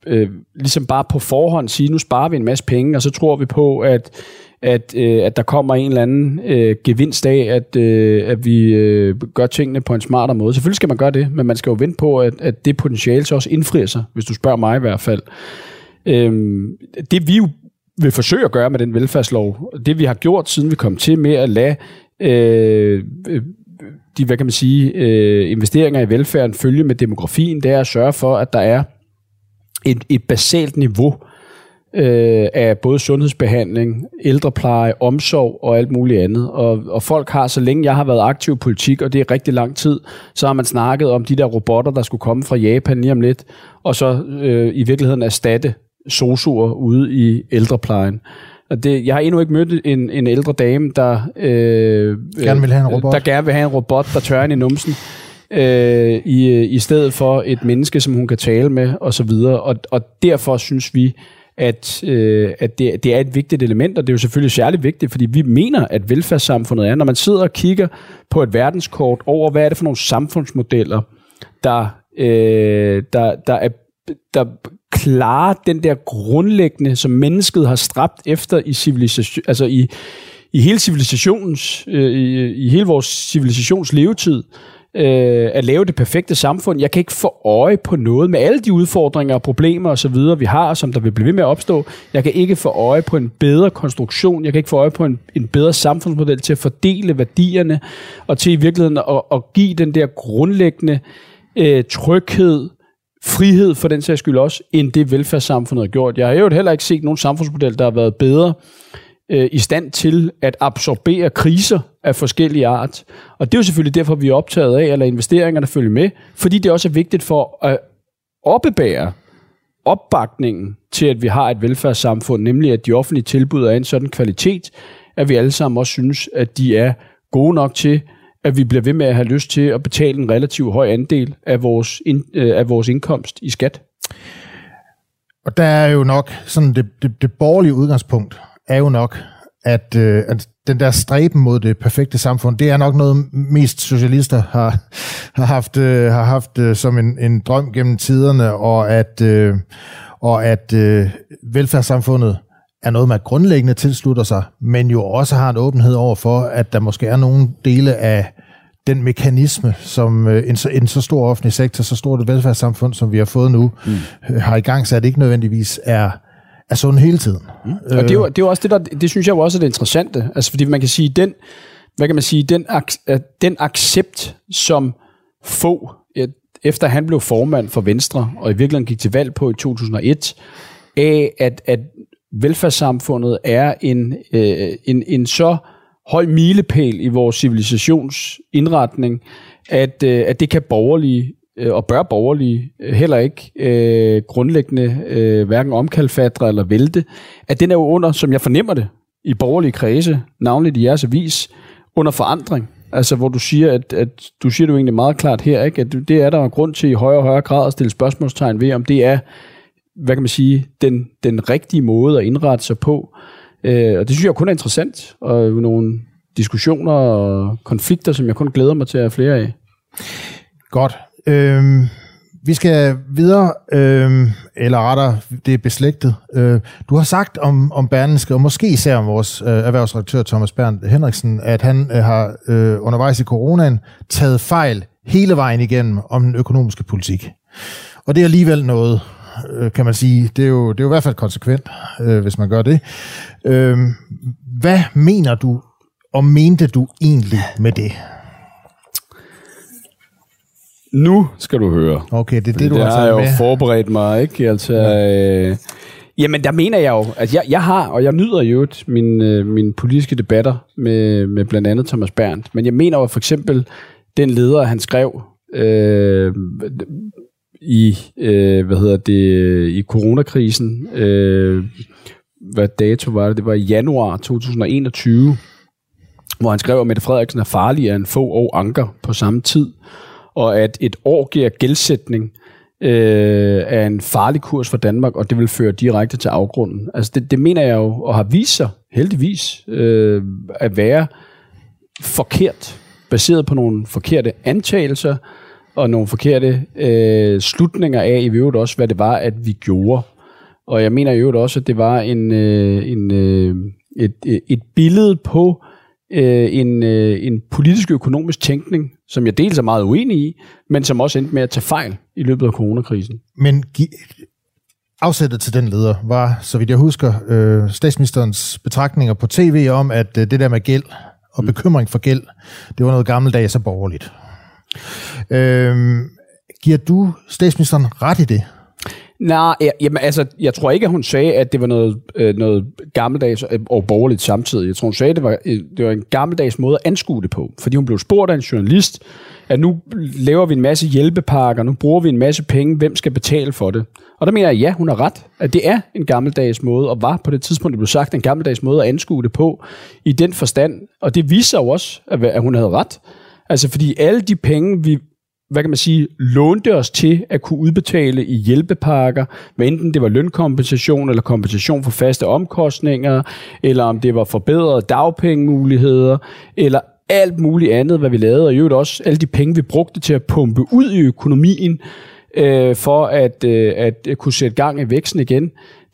øh, ligesom bare på forhånd sige, nu sparer vi en masse penge, og så tror vi på, at at, øh, at der kommer en eller anden øh, gevinst af, at, øh, at vi øh, gør tingene på en smartere måde. Selvfølgelig skal man gøre det, men man skal jo vente på, at, at det potentiale så også indfrier sig, hvis du spørger mig i hvert fald. Øhm, det vi jo vil forsøge at gøre med den velfærdslov, det vi har gjort, siden vi kom til med at lade øh, øh, de, hvad kan man sige, øh, investeringer i velfærden følge med demografien, det er at sørge for, at der er et, et basalt niveau øh, af både sundhedsbehandling, ældrepleje, omsorg og alt muligt andet. Og, og folk har, så længe jeg har været aktiv i politik, og det er rigtig lang tid, så har man snakket om de der robotter, der skulle komme fra Japan lige om lidt, og så øh, i virkeligheden erstatte sosuer ude i ældreplejen. Det, jeg har endnu ikke mødt en, en ældre dame, der, øh, gerne vil have en robot. der gerne vil have en robot, der tørrer ind i numsen øh, i, i stedet for et menneske, som hun kan tale med, og så videre. Og, og derfor synes vi, at, øh, at det, det er et vigtigt element, og det er jo selvfølgelig særligt vigtigt, fordi vi mener, at velfærdssamfundet er, når man sidder og kigger på et verdenskort over, hvad er det for nogle samfundsmodeller, der, øh, der, der, er, der klare den der grundlæggende, som mennesket har stræbt efter i civilisation, altså i, i hele civilisationens, øh, i, i hele vores civilisations levetid, øh, at lave det perfekte samfund. Jeg kan ikke få øje på noget med alle de udfordringer og problemer osv., vi har, som der vil blive ved med at opstå. Jeg kan ikke få øje på en bedre konstruktion. Jeg kan ikke få øje på en, en bedre samfundsmodel til at fordele værdierne og til i virkeligheden at, at give den der grundlæggende øh, tryghed, frihed for den sags skyld også, end det velfærdssamfundet har gjort. Jeg har jo heller ikke set nogen samfundsmodel, der har været bedre øh, i stand til at absorbere kriser af forskellige art. Og det er jo selvfølgelig derfor, vi er optaget af at lade investeringerne følge med, fordi det også er vigtigt for at oppebære opbakningen til, at vi har et velfærdssamfund, nemlig at de offentlige tilbud er en sådan kvalitet, at vi alle sammen også synes, at de er gode nok til, at vi bliver ved med at have lyst til at betale en relativt høj andel af vores, ind, øh, af vores indkomst i skat. Og der er jo nok sådan det, det, det borgerlige udgangspunkt, er jo nok, at, øh, at den der stræben mod det perfekte samfund, det er nok noget mest socialister har, har haft, øh, har haft øh, som en, en drøm gennem tiderne, og at, øh, og at øh, velfærdssamfundet er noget, man grundlæggende tilslutter sig, men jo også har en åbenhed over for, at der måske er nogle dele af den mekanisme, som øh, en, så, en så stor offentlig sektor, så stort et velfærdssamfund, som vi har fået nu, mm. Øh, har i gang sat, ikke nødvendigvis er er sund hele tiden. Mm. Og det er, jo, det er jo også det, der, det synes jeg jo også er det interessante. Altså, fordi man kan sige, den, hvad kan man sige, den, den accept, som få, efter han blev formand for Venstre, og i virkeligheden gik til valg på i 2001, af at, at velfærdssamfundet er en, øh, en, en så høj milepæl i vores civilisationsindretning, at, øh, at det kan borgerlige øh, og bør borgerlige øh, heller ikke øh, grundlæggende øh, hverken omkalfatre eller vælte, at den er jo under, som jeg fornemmer det, i borgerlige kredse, navnligt i jeres avis, under forandring. Altså, hvor du siger, at, at du siger det jo egentlig meget klart her, ikke? at det er der en grund til i højere og højere grad at stille spørgsmålstegn ved, om det er, hvad kan man sige, den, den rigtige måde at indrette sig på. Øh, og det synes jeg kun er interessant, og nogle diskussioner og konflikter, som jeg kun glæder mig til at have flere af. Godt. Øhm, vi skal videre, øhm, eller rettere, det er beslægtet. Øh, du har sagt om, om Berlingske, og måske især om vores øh, erhvervsredaktør Thomas Bernd Henriksen, at han øh, har øh, undervejs i coronaen taget fejl hele vejen igennem om den økonomiske politik. Og det er alligevel noget, øh, kan man sige. Det er, jo, det er jo i hvert fald konsekvent, øh, hvis man gør det. Øh, hvad mener du, og mente du egentlig med det? Nu skal du høre. Okay, det er det, du det har taget jeg jo med. forberedt mig, ikke? Altså, øh, jamen, der mener jeg jo, at jeg, jeg har, og jeg nyder jo mine, øh, mine politiske debatter med, med blandt andet Thomas Berndt, men jeg mener jo for eksempel, den leder, han skrev øh, i, øh, hvad hedder det, i coronakrisen, øh, hvad dato var det? Det var i januar 2021, hvor han skrev, at Mette Frederiksen er farlig end få og anker på samme tid, og at et år giver gældsætning øh, er en farlig kurs for Danmark, og det vil føre direkte til afgrunden. Altså det, det mener jeg jo, og har vist sig heldigvis øh, at være forkert, baseret på nogle forkerte antagelser, og nogle forkerte øh, slutninger af i øvrigt også, hvad det var, at vi gjorde. Og jeg mener i øvrigt også, at det var en, øh, en, øh, et, et billede på øh, en, øh, en politisk økonomisk tænkning, som jeg dels er meget uenig i, men som også endte med at tage fejl i løbet af coronakrisen. Men afsættet til den leder var, så vidt jeg husker, øh, statsministerens betragtninger på tv om, at øh, det der med gæld og bekymring for gæld, det var noget gammeldags og borgerligt. Øhm, giver du statsministeren ret i det? Nej, jamen, altså, jeg tror ikke, at hun sagde, at det var noget, øh, noget gammeldags og øh, borgerligt samtidig. Jeg tror, hun sagde, at det var, øh, det var en gammeldags måde at anskue det på. Fordi hun blev spurgt af en journalist, at nu laver vi en masse hjælpepakker, nu bruger vi en masse penge, hvem skal betale for det? Og der mener jeg, ja, hun har ret, at det er en gammeldags måde, og var på det tidspunkt, det blev sagt, en gammeldags måde at anskue det på, i den forstand. Og det viser jo også, at hun havde ret. Altså fordi alle de penge, vi hvad kan man sige, lånte os til at kunne udbetale i hjælpepakker, hvad enten det var lønkompensation eller kompensation for faste omkostninger, eller om det var forbedrede dagpengemuligheder, eller alt muligt andet, hvad vi lavede, og i øvrigt også alle de penge, vi brugte til at pumpe ud i økonomien, øh, for at, øh, at kunne sætte gang i væksten igen.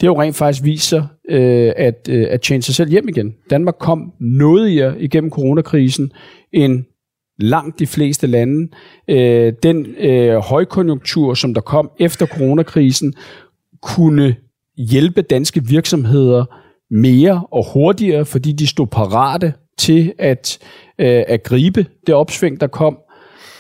Det har jo rent faktisk vist sig øh, at, øh, at tjene sig selv hjem igen. Danmark kom noget igennem coronakrisen end langt de fleste lande. Øh, den øh, højkonjunktur, som der kom efter coronakrisen, kunne hjælpe danske virksomheder mere og hurtigere, fordi de stod parate til at, øh, at gribe det opsving, der kom.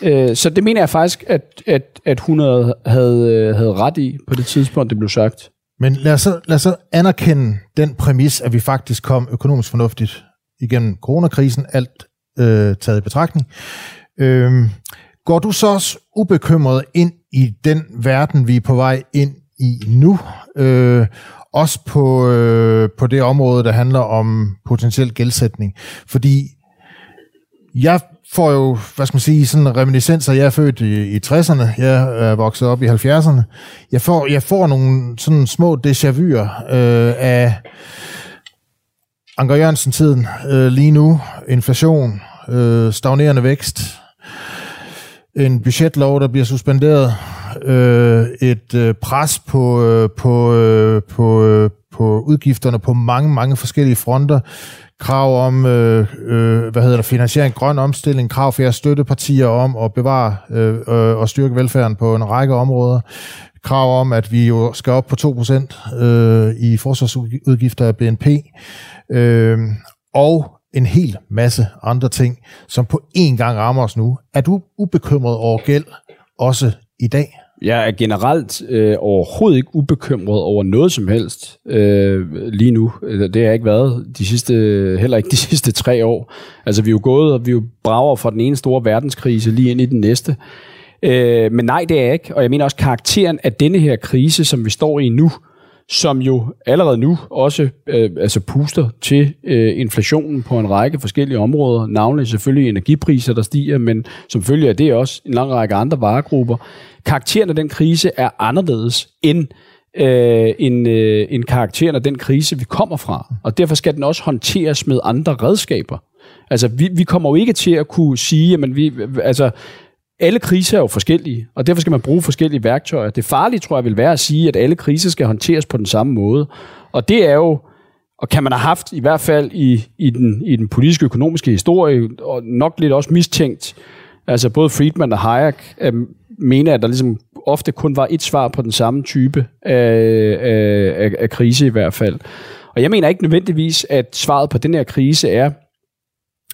Øh, så det mener jeg faktisk, at, at, at hun havde, havde, øh, ret i på det tidspunkt, det blev sagt. Men lad os, så, lad os så anerkende den præmis, at vi faktisk kom økonomisk fornuftigt igennem coronakrisen, alt øh, taget i betragtning. Øh, går du så også ubekymret ind i den verden, vi er på vej ind i nu? Øh, også på, øh, på det område, der handler om potentiel gældsætning. Fordi jeg får jo, hvad skal man sige, sådan reminiscenser. Jeg er født i, i 60'erne, jeg er vokset op i 70'erne. Jeg får, jeg får nogle sådan små déjà vu'er øh, af Anker Jørgensen-tiden øh, lige nu. Inflation, øh, stagnerende vækst, en budgetlov, der bliver suspenderet, øh, et øh, pres på, øh, på, øh, på, øh, på udgifterne på mange, mange forskellige fronter, krav om øh, øh, hvad hedder det, finansiering, grøn omstilling, krav for jeres støttepartier om at bevare øh, øh, og styrke velfærden på en række områder, krav om, at vi jo skal op på 2% øh, i forsvarsudgifter af BNP, øh, og en hel masse andre ting, som på én gang rammer os nu. Er du ubekymret over gæld også i dag? Jeg er generelt øh, overhovedet ikke ubekymret over noget som helst øh, lige nu. Det har jeg ikke været de sidste, heller ikke de sidste tre år. Altså vi er jo gået, og vi er jo brager fra den ene store verdenskrise lige ind i den næste. Øh, men nej, det er jeg ikke. Og jeg mener også karakteren af denne her krise, som vi står i nu, som jo allerede nu også øh, altså puster til øh, inflationen på en række forskellige områder, navnlig selvfølgelig energipriser, der stiger, men som følger af det også en lang række andre varegrupper. Karakteren af den krise er anderledes end øh, en, øh, en karakteren af den krise, vi kommer fra. Og derfor skal den også håndteres med andre redskaber. Altså, vi, vi kommer jo ikke til at kunne sige, at vi, altså, alle kriser er jo forskellige, og derfor skal man bruge forskellige værktøjer. Det farlige, tror jeg, vil være at sige, at alle kriser skal håndteres på den samme måde. Og det er jo, og kan man have haft, i hvert fald i, i, den, i den politiske økonomiske historie, og nok lidt også mistænkt, altså både Friedman og Hayek øh, mener, at der ligesom ofte kun var et svar på den samme type af, af, af, af krise i hvert fald. Og jeg mener ikke nødvendigvis, at svaret på den her krise er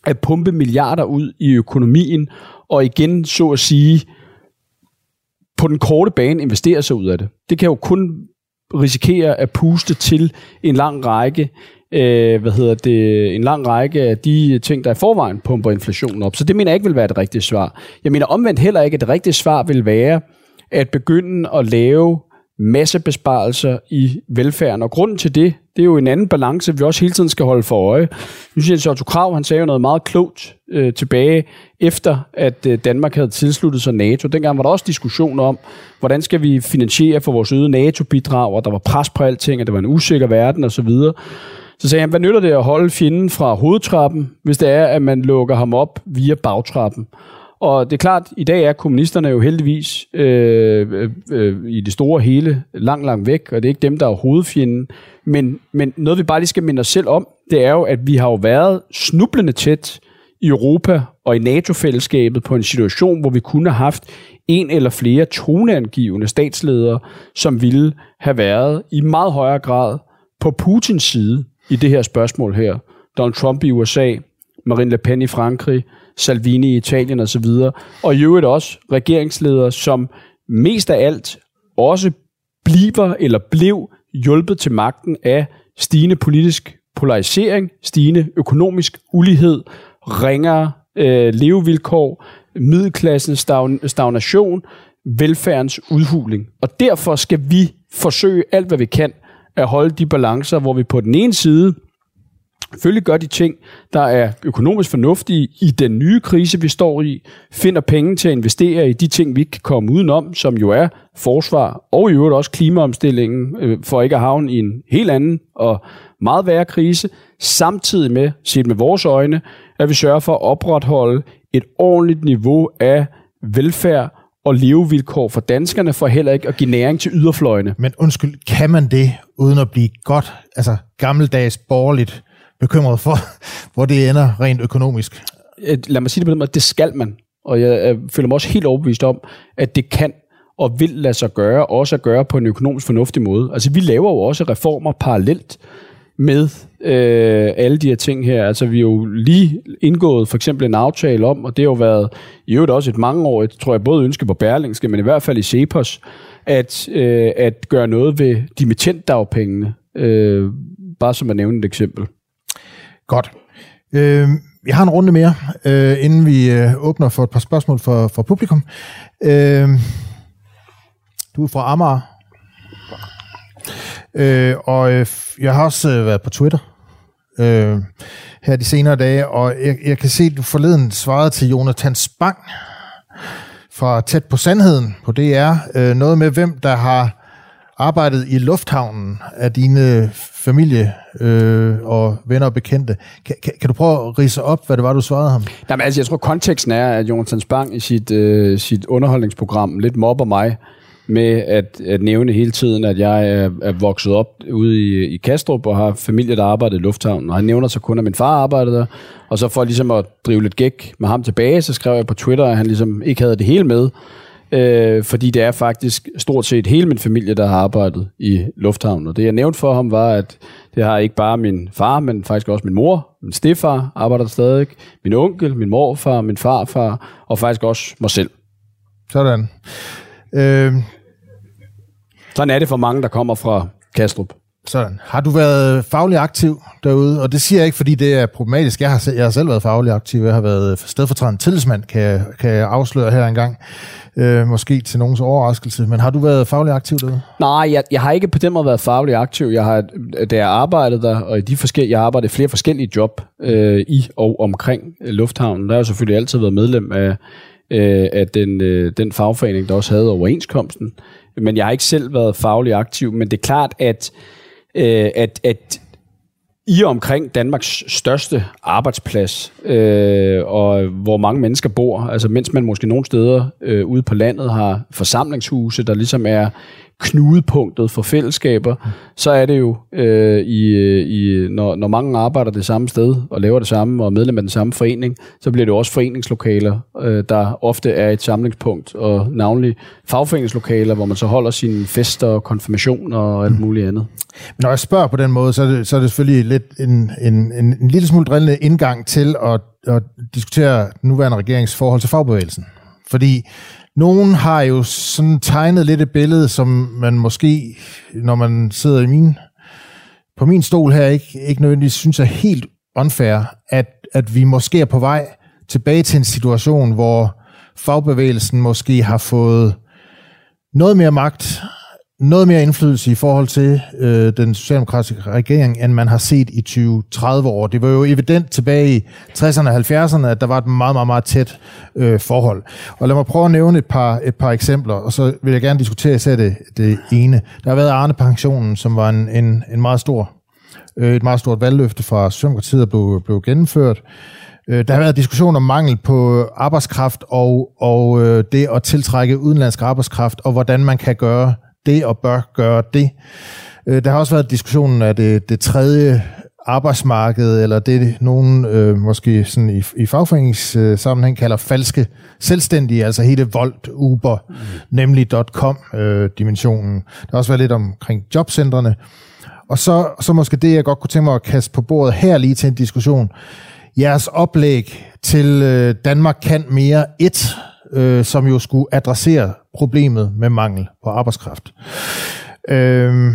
at pumpe milliarder ud i økonomien, og igen, så at sige, på den korte bane investere sig ud af det. Det kan jo kun risikere at puste til en lang række øh, hvad hedder det, en lang række af de ting, der i forvejen pumper inflationen op. Så det mener jeg ikke vil være det rigtige svar. Jeg mener omvendt heller ikke, at det rigtige svar vil være at begynde at lave masse besparelser i velfærden. Og grunden til det, det er jo en anden balance, vi også hele tiden skal holde for øje. Nu synes jeg, at Otto Krav, han sagde jo noget meget klogt øh, tilbage, efter at øh, Danmark havde tilsluttet sig NATO. Dengang var der også diskussion om, hvordan skal vi finansiere for vores øgede NATO-bidrag, og der var pres på alting, og det var en usikker verden osv. Så sagde han, hvad nytter det at holde fjenden fra hovedtrappen, hvis det er, at man lukker ham op via bagtrappen? Og det er klart, i dag er kommunisterne jo heldigvis øh, øh, øh, i det store hele langt, langt væk, og det er ikke dem, der er hovedfjenden. Men, men noget, vi bare lige skal minde os selv om, det er jo, at vi har jo været snublende tæt i Europa og i NATO-fællesskabet på en situation, hvor vi kunne have haft en eller flere toneangivende statsledere, som ville have været i meget højere grad på Putins side i det her spørgsmål her. Donald Trump i USA, Marine Le Pen i Frankrig, Salvini i Italien osv., og i øvrigt også regeringsledere, som mest af alt også bliver eller blev hjulpet til magten af stigende politisk polarisering, stigende økonomisk ulighed, ringere øh, levevilkår, middelklassens stagnation, velfærdens udhuling. Og derfor skal vi forsøge alt, hvad vi kan, at holde de balancer, hvor vi på den ene side selvfølgelig gør de ting, der er økonomisk fornuftige i den nye krise, vi står i, finder penge til at investere i de ting, vi ikke kan komme udenom, som jo er forsvar og i øvrigt også klimaomstillingen, øh, for ikke at havne i en helt anden og meget værre krise, samtidig med, set med vores øjne, at vi sørger for at opretholde et ordentligt niveau af velfærd og levevilkår for danskerne, for heller ikke at give næring til yderfløjene. Men undskyld, kan man det, uden at blive godt, altså gammeldags borgerligt bekymret for, hvor det ender rent økonomisk? Øh, lad mig sige det på den måde, det skal man. Og jeg, føler mig også helt overbevist om, at det kan og vil lade sig gøre, også at gøre på en økonomisk fornuftig måde. Altså vi laver jo også reformer parallelt med øh, alle de her ting her. Altså vi har jo lige indgået for eksempel en aftale om, og det har jo været i øvrigt også et mangeårigt, tror jeg, både ønske på Berlingske, men i hvert fald i Cepos, at, øh, at gøre noget ved dimittentdagpengene. Øh, bare som at nævne et eksempel. Godt. Øh, jeg har en runde mere, øh, inden vi øh, åbner for et par spørgsmål for, for publikum. Øh, du er fra Amager. Øh, og øh, jeg har også øh, været på Twitter øh, her de senere dage, og jeg, jeg kan se, at du forleden svarede til Jonathan Spang fra Tæt på Sandheden på DR. Øh, noget med, hvem der har arbejdet i lufthavnen af dine familie øh, og venner og bekendte. Kan, kan, kan du prøve at rise op, hvad det var, du svarede ham? Jamen, altså, jeg tror, konteksten er, at Jonathan Spang i sit, øh, sit underholdningsprogram lidt mobber mig med at, at nævne hele tiden, at jeg er, er vokset op ude i, i Kastrup og har familie, der arbejder i lufthavnen. Og han nævner så kun, at min far arbejdede der. Og så for ligesom at drive lidt gæk med ham tilbage, så skrev jeg på Twitter, at han ligesom ikke havde det hele med. Øh, fordi det er faktisk stort set hele min familie, der har arbejdet i lufthavnen. Og det jeg nævnte for ham var, at det har ikke bare min far, men faktisk også min mor, min stefar arbejder der stadig, min onkel, min morfar, min farfar, og faktisk også mig selv. Sådan. Øh, sådan er det for mange, der kommer fra Kastrup. Sådan. Har du været faglig aktiv derude? Og det siger jeg ikke, fordi det er problematisk. Jeg har, jeg har selv været faglig aktiv. Jeg har været stedfortrædende tillidsmand, kan jeg, kan jeg afsløre her engang. Øh, måske til nogens overraskelse. Men har du været faglig aktiv derude? Nej, jeg, jeg har ikke på den måde været faglig aktiv. Jeg har, da jeg arbejdede der, og i de forskellige, jeg arbejdede flere forskellige job øh, i og omkring øh, lufthavnen, der har jeg selvfølgelig altid været medlem af, øh, af den, øh, den fagforening, der også havde overenskomsten. Men jeg har ikke selv været faglig aktiv. Men det er klart, at øh, at, at i omkring Danmarks største arbejdsplads, øh, og hvor mange mennesker bor, altså mens man måske nogle steder øh, ude på landet har forsamlingshuse, der ligesom er knudepunktet for fællesskaber, så er det jo, øh, i, i, når, når mange arbejder det samme sted og laver det samme og er medlem af den samme forening, så bliver det også foreningslokaler, øh, der ofte er et samlingspunkt, og navnlig fagforeningslokaler, hvor man så holder sine fester, konfirmationer og alt muligt andet. Men når jeg spørger på den måde, så er det, så er det selvfølgelig lidt en, en, en, en lille smule drillende indgang til at, at diskutere den nuværende regerings forhold til fagbevægelsen. Fordi nogen har jo sådan tegnet lidt et billede, som man måske, når man sidder i min, på min stol her, ikke, ikke nødvendigvis synes er helt unfair, at, at vi måske er på vej tilbage til en situation, hvor fagbevægelsen måske har fået noget mere magt, noget mere indflydelse i forhold til øh, den socialdemokratiske regering, end man har set i 20-30 år. Det var jo evident tilbage i 60'erne og 70'erne, at der var et meget, meget, meget tæt øh, forhold. Og lad mig prøve at nævne et par, et par eksempler, og så vil jeg gerne diskutere især det, det ene. Der har været Arne-pensionen, som var en, en, en meget stor, øh, et meget stort valgløfte fra Socialdemokratiet, der blev, blev gennemført. Øh, der har været diskussion om mangel på arbejdskraft og, og øh, det at tiltrække udenlandsk arbejdskraft, og hvordan man kan gøre det og bør gøre det. Øh, der har også været diskussionen af det, det tredje arbejdsmarked, eller det nogen øh, måske sådan i, i fagforeningssammenhæng kalder falske selvstændige, altså hele Volt, Uber, mm. nemlig .com-dimensionen. Øh, der har også været lidt omkring jobcentrene. Og så, så måske det, jeg godt kunne tænke mig at kaste på bordet her lige til en diskussion. Jeres oplæg til øh, Danmark kan mere et, øh, som jo skulle adressere problemet med mangel på arbejdskraft. Øh,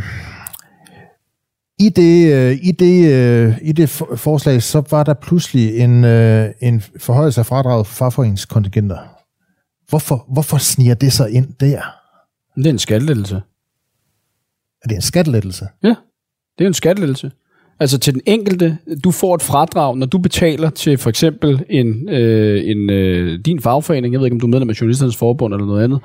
i det, øh, i, det, øh, I det forslag, så var der pludselig en, øh, en forhøjelse af fradraget for fagforeningskontingenter. Hvorfor, hvorfor sniger det sig ind der? Det er en skattelettelse. Er det en skattelettelse? Ja, det er en skattelettelse. Altså til den enkelte, du får et fradrag, når du betaler til for eksempel en, øh, en øh, din fagforening, jeg ved ikke om du er medlem af Journalisternes Forbund eller noget andet,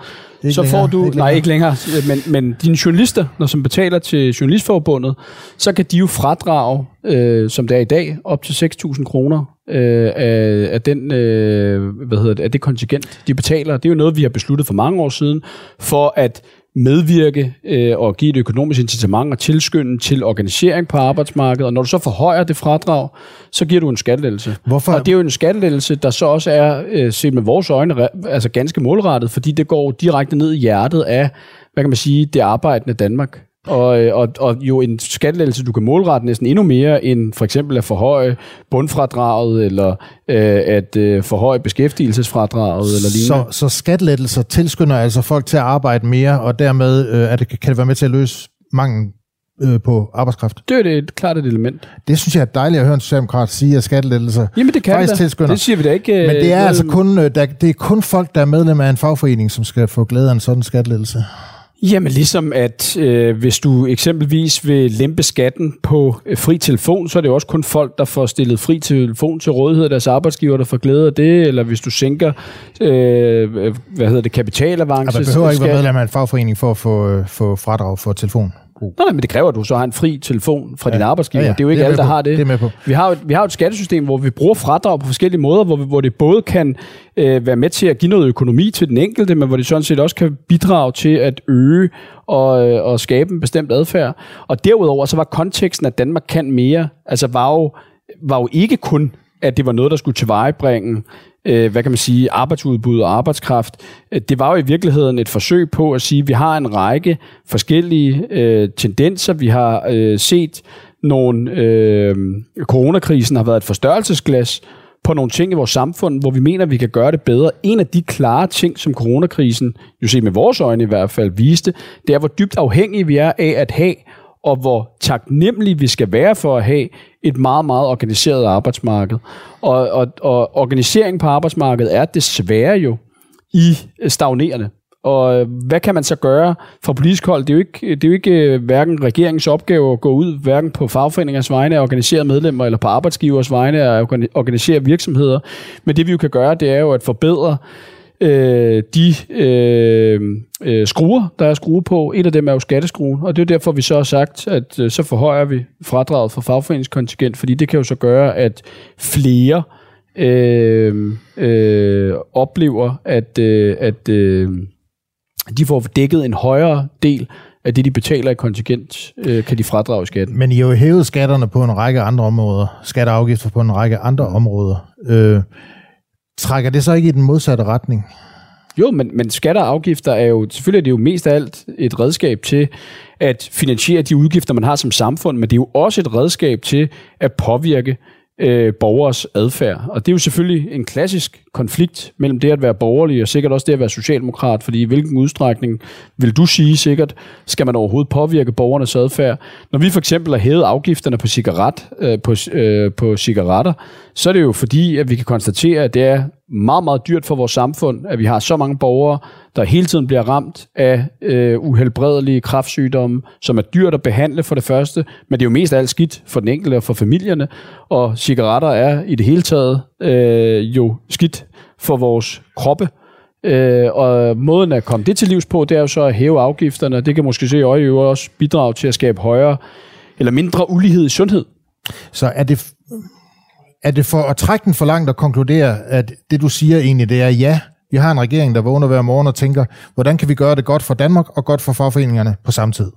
så længere, får du, ikke nej ikke længere, men, men dine journalister, når som betaler til Journalistforbundet, så kan de jo fradrage, øh, som det er i dag, op til 6.000 kroner øh, af, af, den, øh, hvad hedder det, af det kontingent, de betaler. Det er jo noget, vi har besluttet for mange år siden, for at medvirke øh, og give et økonomisk incitament og tilskynde til organisering på arbejdsmarkedet. Og når du så forhøjer det fradrag, så giver du en skattelettelse. Hvorfor? Og det er jo en skattelettelse, der så også er, øh, set med vores øjne, altså ganske målrettet, fordi det går direkte ned i hjertet af, hvad kan man sige, det arbejdende Danmark. Og, øh, og, og jo en skattelettelse, du kan målrette næsten endnu mere end for eksempel at forhøje bundfradraget, eller øh, at øh, forhøje beskæftigelsesfradraget, eller lignende. Så, så skattelettelser tilskynder altså folk til at arbejde mere, og dermed øh, er det, kan det være med til at løse mangel øh, på arbejdskraft. Det er det et, klart et element. Det synes jeg er dejligt at høre en socialdemokrat sige, at skattelettelser Jamen det kan faktisk det. tilskynder. Det siger vi da ikke. Men det er øh, altså kun, øh, der, det er kun folk, der er medlem af en fagforening, som skal få glæde af en sådan skattelettelse. Jamen ligesom at øh, hvis du eksempelvis vil lempe skatten på øh, fri telefon, så er det jo også kun folk, der får stillet fri telefon til rådighed af deres arbejdsgiver, der får glæde af det, eller hvis du sænker, øh, hvad hedder det, kapitalavance. Altså, man behøver ikke være medlem af en fagforening for at få, øh, få fradrag for telefon. Nej, men det kræver, at du så har en fri telefon fra ja. din arbejdsgiver. Ja, ja. Det er jo ikke er alle, der på. har det. Det er med på. Vi har, jo, vi har et skattesystem, hvor vi bruger fradrag på forskellige måder, hvor, vi, hvor det både kan øh, være med til at give noget økonomi til den enkelte, men hvor det sådan set også kan bidrage til at øge og, øh, og skabe en bestemt adfærd. Og derudover så var konteksten, at Danmark kan mere, altså var jo, var jo ikke kun, at det var noget, der skulle tilvejebringe øh, hvad kan man sige, arbejdsudbud og arbejdskraft. Øh, det var jo i virkeligheden et forsøg på at sige, at vi har en række forskellige øh, tendenser. Vi har øh, set nogle, øh, coronakrisen har været et forstørrelsesglas på nogle ting i vores samfund, hvor vi mener, at vi kan gøre det bedre. En af de klare ting, som coronakrisen, jo set med vores øjne i hvert fald, viste, det er, hvor dybt afhængige vi er af at have og hvor taknemmelige vi skal være for at have et meget, meget organiseret arbejdsmarked. Og, og, og organisering på arbejdsmarkedet er desværre jo i øh, stagnerende. Og øh, hvad kan man så gøre fra politisk hold? Det er jo ikke, det er jo ikke øh, hverken regeringens opgave at gå ud, hverken på fagforeningers vegne at organisere medlemmer, eller på arbejdsgivers vegne at organisere virksomheder. Men det vi jo kan gøre, det er jo at forbedre øh, de øh, øh, skruer, der er skrue på. Et af dem er jo skatteskruen, og det er derfor, vi så har sagt, at øh, så forhøjer vi fradraget for fagforeningskontingent, fordi det kan jo så gøre, at flere øh, øh, oplever, at, øh, at øh, de får dækket en højere del af det, de betaler i kontingent, øh, kan de fradrage i skatten. Men I har jo hævet skatterne på en række andre områder, skatteafgifter på en række andre områder. Øh, trækker det så ikke i den modsatte retning? Jo, men, men skatter og afgifter er jo, selvfølgelig er det jo mest af alt et redskab til at finansiere de udgifter, man har som samfund, men det er jo også et redskab til at påvirke øh, borgers adfærd. Og det er jo selvfølgelig en klassisk konflikt mellem det at være borgerlig og sikkert også det at være socialdemokrat, fordi i hvilken udstrækning vil du sige sikkert, skal man overhovedet påvirke borgernes adfærd? Når vi for eksempel har hævet afgifterne på, cigaret, øh, på, øh, på cigaretter, så er det jo fordi, at vi kan konstatere, at det er meget, meget dyrt for vores samfund, at vi har så mange borgere, der hele tiden bliver ramt af øh, uhelbredelige kræftsygdomme, som er dyrt at behandle for det første, men det er jo mest af alt skidt for den enkelte og for familierne, og cigaretter er i det hele taget øh, jo skidt for vores kroppe, Øh, og måden at komme det til livs på, det er jo så at hæve afgifterne, det kan måske se i øje også bidrage til at skabe højere eller mindre ulighed i sundhed. Så er det, er det for at trække den for langt og konkludere, at det du siger egentlig, det er ja, vi har en regering, der vågner hver morgen og tænker, hvordan kan vi gøre det godt for Danmark og godt for fagforeningerne på samme tid?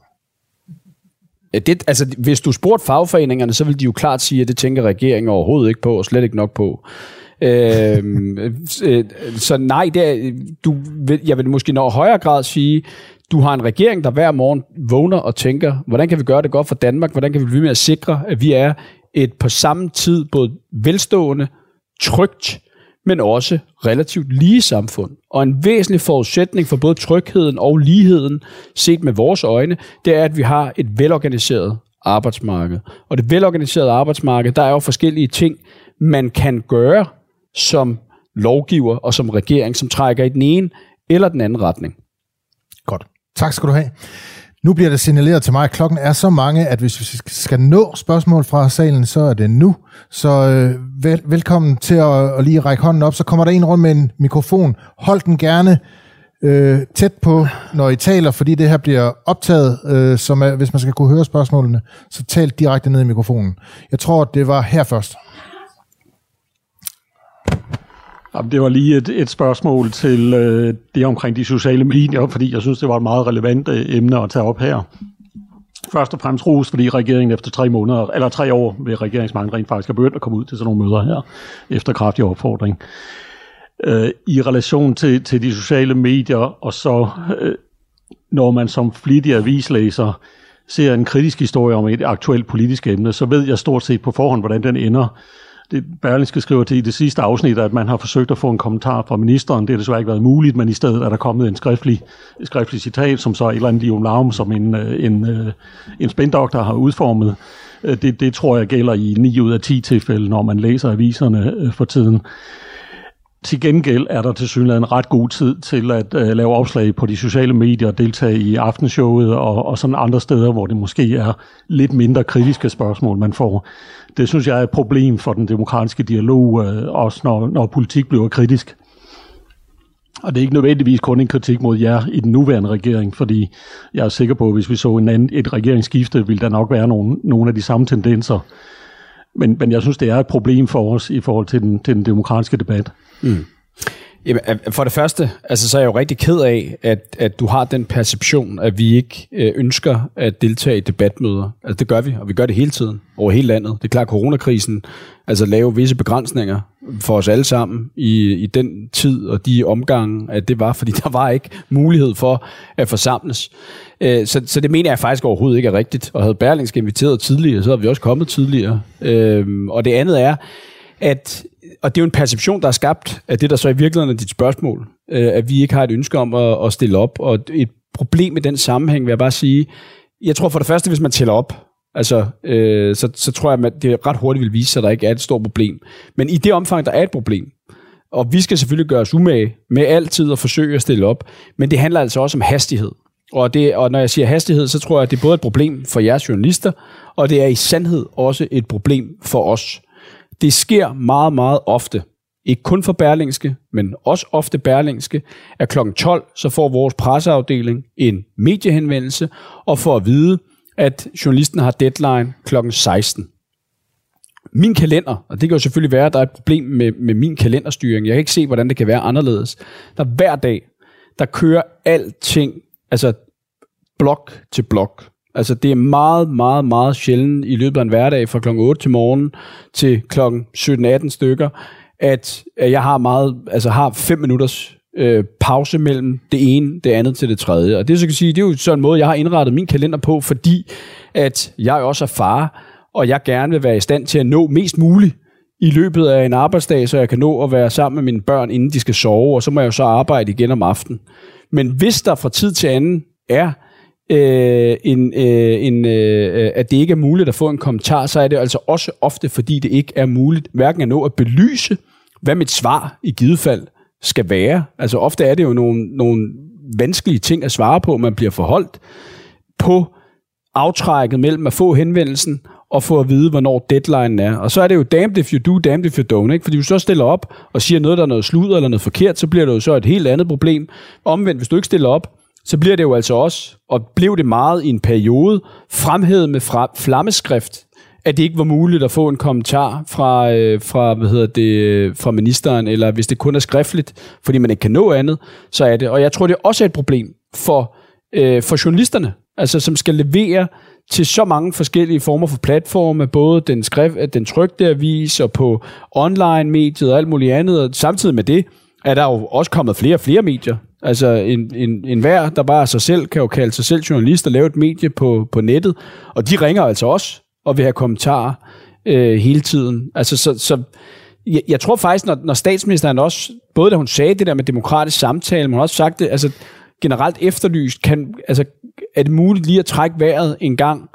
Det, altså, hvis du spurgte fagforeningerne, så vil de jo klart sige, at det tænker regeringen overhovedet ikke på, og slet ikke nok på. øhm, øh, så nej, det er, du, jeg vil måske nå højere grad sige, du har en regering, der hver morgen vågner og tænker, hvordan kan vi gøre det godt for Danmark? Hvordan kan vi blive med at sikre, at vi er et på samme tid både velstående, trygt, men også relativt lige samfund. Og en væsentlig forudsætning for både trygheden og ligheden, set med vores øjne, det er, at vi har et velorganiseret arbejdsmarked. Og det velorganiserede arbejdsmarked, der er jo forskellige ting, man kan gøre som lovgiver og som regering, som trækker i den ene eller den anden retning. Godt. Tak skal du have. Nu bliver det signaleret til mig, at klokken er så mange, at hvis vi skal nå spørgsmål fra salen, så er det nu. Så øh, vel, velkommen til at, at lige række hånden op. Så kommer der en rundt med en mikrofon. Hold den gerne øh, tæt på, når I taler, fordi det her bliver optaget, øh, som er, hvis man skal kunne høre spørgsmålene, så tal direkte ned i mikrofonen. Jeg tror, det var her først. Jamen, det var lige et, et spørgsmål til øh, det omkring de sociale medier, fordi jeg synes, det var et meget relevant øh, emne at tage op her. Først og fremmest ros, fordi regeringen efter tre måneder, eller tre år ved regeringsmangel rent faktisk har begyndt at komme ud til sådan nogle møder her, efter kraftig opfordring. Øh, I relation til, til de sociale medier, og så øh, når man som flittig avislæser ser en kritisk historie om et aktuelt politisk emne, så ved jeg stort set på forhånd, hvordan den ender det Berlingske skriver til i det sidste afsnit, at man har forsøgt at få en kommentar fra ministeren. Det har desværre ikke været muligt, men i stedet er der kommet en skriftlig, skriftlig citat, som så et eller andet Laum, som en, øh, en, øh, en spændoktor har udformet. Øh, det, det tror jeg gælder i 9 ud af 10 tilfælde, når man læser aviserne for tiden. Til gengæld er der til synligheden ret god tid til at øh, lave opslag på de sociale medier og deltage i aftenshowet og, og sådan andre steder, hvor det måske er lidt mindre kritiske spørgsmål, man får. Det synes jeg er et problem for den demokratiske dialog, øh, også når, når politik bliver kritisk. Og det er ikke nødvendigvis kun en kritik mod jer i den nuværende regering, fordi jeg er sikker på, at hvis vi så en anden, et regeringsskifte, ville der nok være nogle, nogle af de samme tendenser. Men, men jeg synes, det er et problem for os i forhold til den, til den demokratiske debat. Mm. Jamen, øh, øh, for det første, altså, så er jeg jo rigtig ked af, at, at du har den perception, at vi ikke øh, ønsker at deltage i debatmøder. Altså det gør vi, og vi gør det hele tiden, over hele landet. Det er klart, at coronakrisen altså lave visse begrænsninger for os alle sammen i, i den tid og de omgange, at det var, fordi der var ikke mulighed for at forsamles. Øh, så, så det mener jeg faktisk overhovedet ikke er rigtigt. Og havde Berlingske inviteret tidligere, så havde vi også kommet tidligere. Øh, og det andet er, at og det er jo en perception, der er skabt af det, der så i virkeligheden er dit spørgsmål, øh, at vi ikke har et ønske om at, at stille op. Og et problem i den sammenhæng vil jeg bare sige, jeg tror for det første, hvis man tæller op, altså, øh, så, så tror jeg, at det ret hurtigt vil vise sig, at der ikke er et stort problem. Men i det omfang, der er et problem, og vi skal selvfølgelig gøre os umage med altid at forsøge at stille op, men det handler altså også om hastighed. Og, det, og når jeg siger hastighed, så tror jeg, at det er både et problem for jeres journalister, og det er i sandhed også et problem for os. Det sker meget, meget ofte, ikke kun for Berlingske, men også ofte Berlingske, at kl. 12 så får vores presseafdeling en mediehenvendelse og får at vide, at journalisten har deadline kl. 16. Min kalender, og det kan jo selvfølgelig være, at der er et problem med, med min kalenderstyring. Jeg kan ikke se, hvordan det kan være anderledes. Der hver dag, der kører alting, altså blok til blok. Altså det er meget, meget, meget sjældent i løbet af en hverdag fra kl. 8 til morgen til kl. 17-18 stykker, at, jeg har meget, altså har fem minutters øh, pause mellem det ene, det andet til det tredje. Og det, så kan sige, det er jo sådan en måde, jeg har indrettet min kalender på, fordi at jeg også er far, og jeg gerne vil være i stand til at nå mest muligt i løbet af en arbejdsdag, så jeg kan nå at være sammen med mine børn, inden de skal sove, og så må jeg jo så arbejde igen om aftenen. Men hvis der fra tid til anden er øh, en, øh, en, øh, at det ikke er muligt at få en kommentar, så er det altså også ofte, fordi det ikke er muligt hverken at nå at belyse, hvad mit svar i givet fald skal være. Altså ofte er det jo nogle, nogle vanskelige ting at svare på, man bliver forholdt på aftrækket mellem at få henvendelsen og få at vide, hvornår deadline er. Og så er det jo damned if you do, damned if you don't. Ikke? Fordi hvis du så stiller op og siger noget, der er noget sludder eller noget forkert, så bliver det jo så et helt andet problem. Omvendt, hvis du ikke stiller op, så bliver det jo altså også, og blev det meget i en periode, fremhævet med fra, flammeskrift, at det ikke var muligt at få en kommentar fra, øh, fra, hvad hedder det, fra ministeren, eller hvis det kun er skriftligt, fordi man ikke kan nå andet, så er det. Og jeg tror, det er også et problem for, øh, for journalisterne, altså som skal levere til så mange forskellige former for platforme, både den, skrift, den trygte avis og på online-mediet og alt muligt andet, og samtidig med det er der jo også kommet flere og flere medier. Altså en, en, en hver, der bare sig selv, kan jo kalde sig selv journalist og lave et medie på, på nettet, og de ringer altså også og vil have kommentarer øh, hele tiden. Altså så, så jeg, jeg tror faktisk, når, når statsministeren også, både da hun sagde det der med demokratisk samtale, men hun har også sagt det, altså generelt efterlyst, kan, altså, er det muligt lige at trække vejret en gang?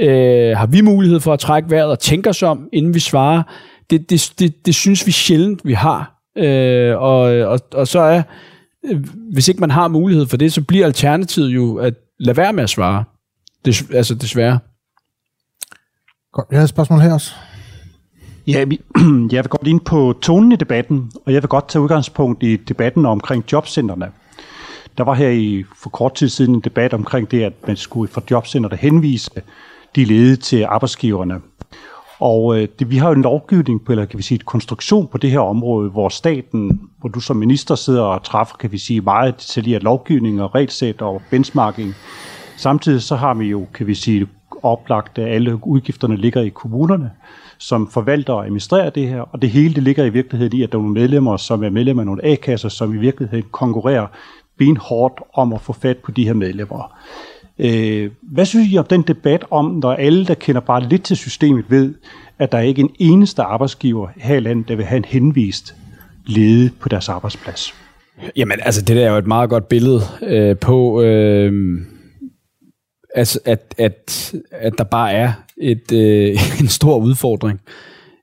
Øh, har vi mulighed for at trække vejret og tænke os om, inden vi svarer? Det, det, det, det synes vi sjældent, vi har. Øh, og, og, og så er, øh, hvis ikke man har mulighed for det, så bliver alternativet jo at lade være med at svare. Det, altså desværre. Godt, jeg har et spørgsmål her også. Ja, jeg vil godt ind på tonen i debatten, og jeg vil godt tage udgangspunkt i debatten omkring jobcentrene. Der var her i for kort tid siden en debat omkring det, at man skulle fra jobcentrene henvise de ledige til arbejdsgiverne. Og øh, det, vi har jo en lovgivning på, eller kan vi sige et konstruktion på det her område, hvor staten, hvor du som minister sidder og træffer, kan vi sige, meget detaljeret lovgivning og regelsæt og benchmarking. Samtidig så har vi jo, kan vi sige, oplagt, at alle udgifterne ligger i kommunerne, som forvalter og administrerer det her, og det hele det ligger i virkeligheden i, at der er nogle medlemmer, som er medlemmer af nogle A-kasser, som i virkeligheden konkurrerer benhårdt om at få fat på de her medlemmer. Øh, hvad synes I om den debat om, når alle, der kender bare lidt til systemet, ved, at der ikke er en eneste arbejdsgiver her i landet, der vil have en henvist lede på deres arbejdsplads? Jamen, altså det der er jo et meget godt billede øh, på, øh, altså, at, at, at der bare er et, øh, en stor udfordring.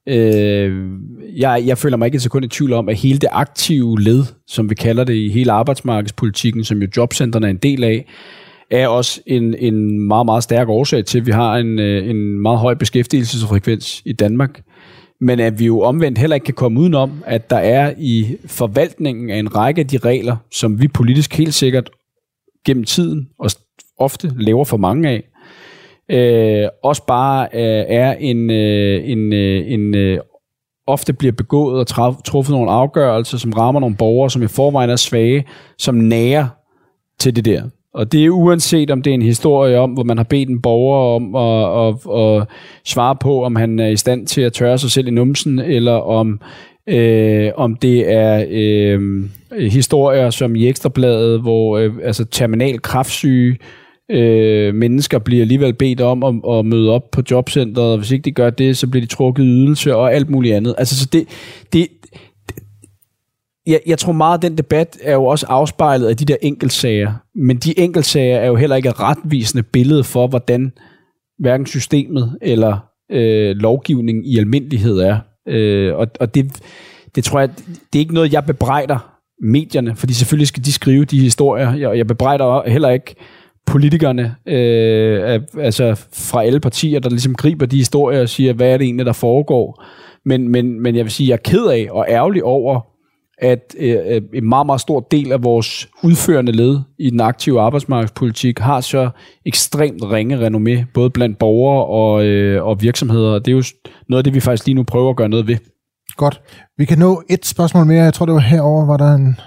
Øh, jeg, jeg føler mig ikke et sekund i tvivl om, at hele det aktive led, som vi kalder det i hele arbejdsmarkedspolitikken, som jo jobcentrene er en del af, er også en, en meget, meget stærk årsag til, at vi har en, øh, en meget høj beskæftigelsesfrekvens i Danmark. Men at vi jo omvendt heller ikke kan komme udenom, at der er i forvaltningen af en række af de regler, som vi politisk helt sikkert gennem tiden og ofte laver for mange af, øh, også bare øh, er en, øh, en, øh, en øh, ofte bliver begået og traf, truffet nogle afgørelser, som rammer nogle borgere, som i forvejen er svage, som nærer til det der. Og det er uanset om det er en historie om, hvor man har bedt en borger om at, at, at svare på, om han er i stand til at tørre sig selv i numsen, eller om, øh, om det er øh, historier som i Ekstrabladet, hvor øh, altså terminal kraftsyge øh, mennesker bliver alligevel bedt om at, at møde op på jobcentret, og hvis ikke de gør det, så bliver de trukket ydelse og alt muligt andet. Altså, så det, det, jeg, jeg tror meget, at den debat er jo også afspejlet af de der enkeltsager. Men de enkeltsager er jo heller ikke et retvisende billede for, hvordan hverken systemet eller øh, lovgivningen i almindelighed er. Øh, og og det, det tror jeg, det er ikke noget, jeg bebrejder medierne, fordi selvfølgelig skal de skrive de historier. Jeg, jeg bebrejder heller ikke politikerne, øh, altså fra alle partier, der ligesom griber de historier og siger, hvad er det egentlig, der foregår. Men, men, men jeg vil sige, jeg er ked af og ærgerlig over, at øh, øh, en meget, meget stor del af vores udførende led i den aktive arbejdsmarkedspolitik har så ekstremt ringe renommé, både blandt borgere og, øh, og virksomheder. Det er jo noget af det, vi faktisk lige nu prøver at gøre noget ved. Godt. Vi kan nå et spørgsmål mere. Jeg tror, det var herover, var der en...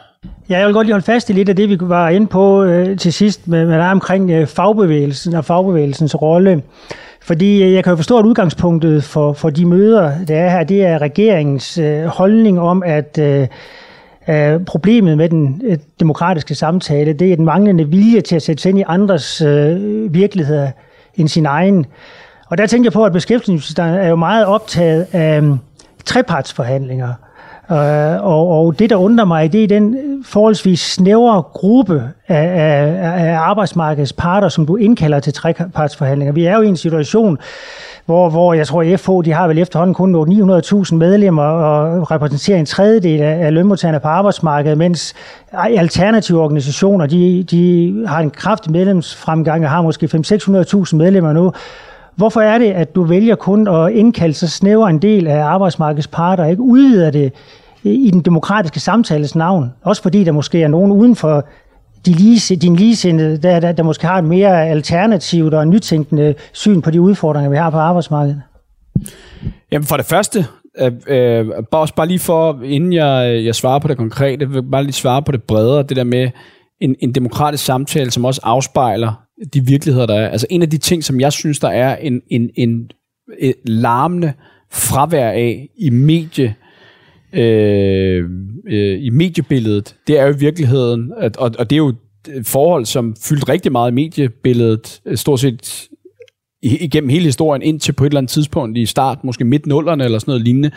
Ja, jeg vil godt lige holde fast i lidt af det, vi var inde på øh, til sidst med, med der omkring øh, fagbevægelsen og fagbevægelsens rolle. Fordi øh, jeg kan jo forstå, at udgangspunktet for, for de møder, der er her, det er regeringens øh, holdning om, at øh, øh, problemet med den øh, demokratiske samtale, det er den manglende vilje til at sætte sig ind i andres øh, virkeligheder end sin egen. Og der tænker jeg på, at beskæftigelsesministeren er jo meget optaget af øh, trepartsforhandlinger. Øh, og, og det, der undrer mig, det er den forholdsvis snævre gruppe af, af, af arbejdsmarkedets parter, som du indkalder til trepartsforhandlinger. Vi er jo i en situation, hvor, hvor jeg tror, at FH de har vel efterhånden kun 900.000 medlemmer og repræsenterer en tredjedel af lønmodtagerne på arbejdsmarkedet, mens alternative organisationer de, de har en kraftig medlemsfremgang og har måske 500-600.000 medlemmer nu. Hvorfor er det, at du vælger kun at indkalde så snæver en del af arbejdsmarkedets parter, ikke udvider det i den demokratiske samtales navn? Også fordi der måske er nogen uden for de lige, din ligesindede, der, der, der måske har et mere alternativt og nytænkende syn på de udfordringer, vi har på arbejdsmarkedet? Jamen for det første, øh, øh, bare, bare lige for, inden jeg, jeg svarer på det konkrete, vil bare lige svare på det bredere, det der med en, en demokratisk samtale, som også afspejler de virkeligheder, der er. Altså en af de ting, som jeg synes, der er en, en, en, en larmende fravær af i medie, øh, øh, i mediebilledet, det er jo i virkeligheden, at, og, og det er jo et forhold, som fyldt rigtig meget i mediebilledet, øh, stort set igennem hele historien, indtil på et eller andet tidspunkt i start, måske midt nullerne eller sådan noget lignende,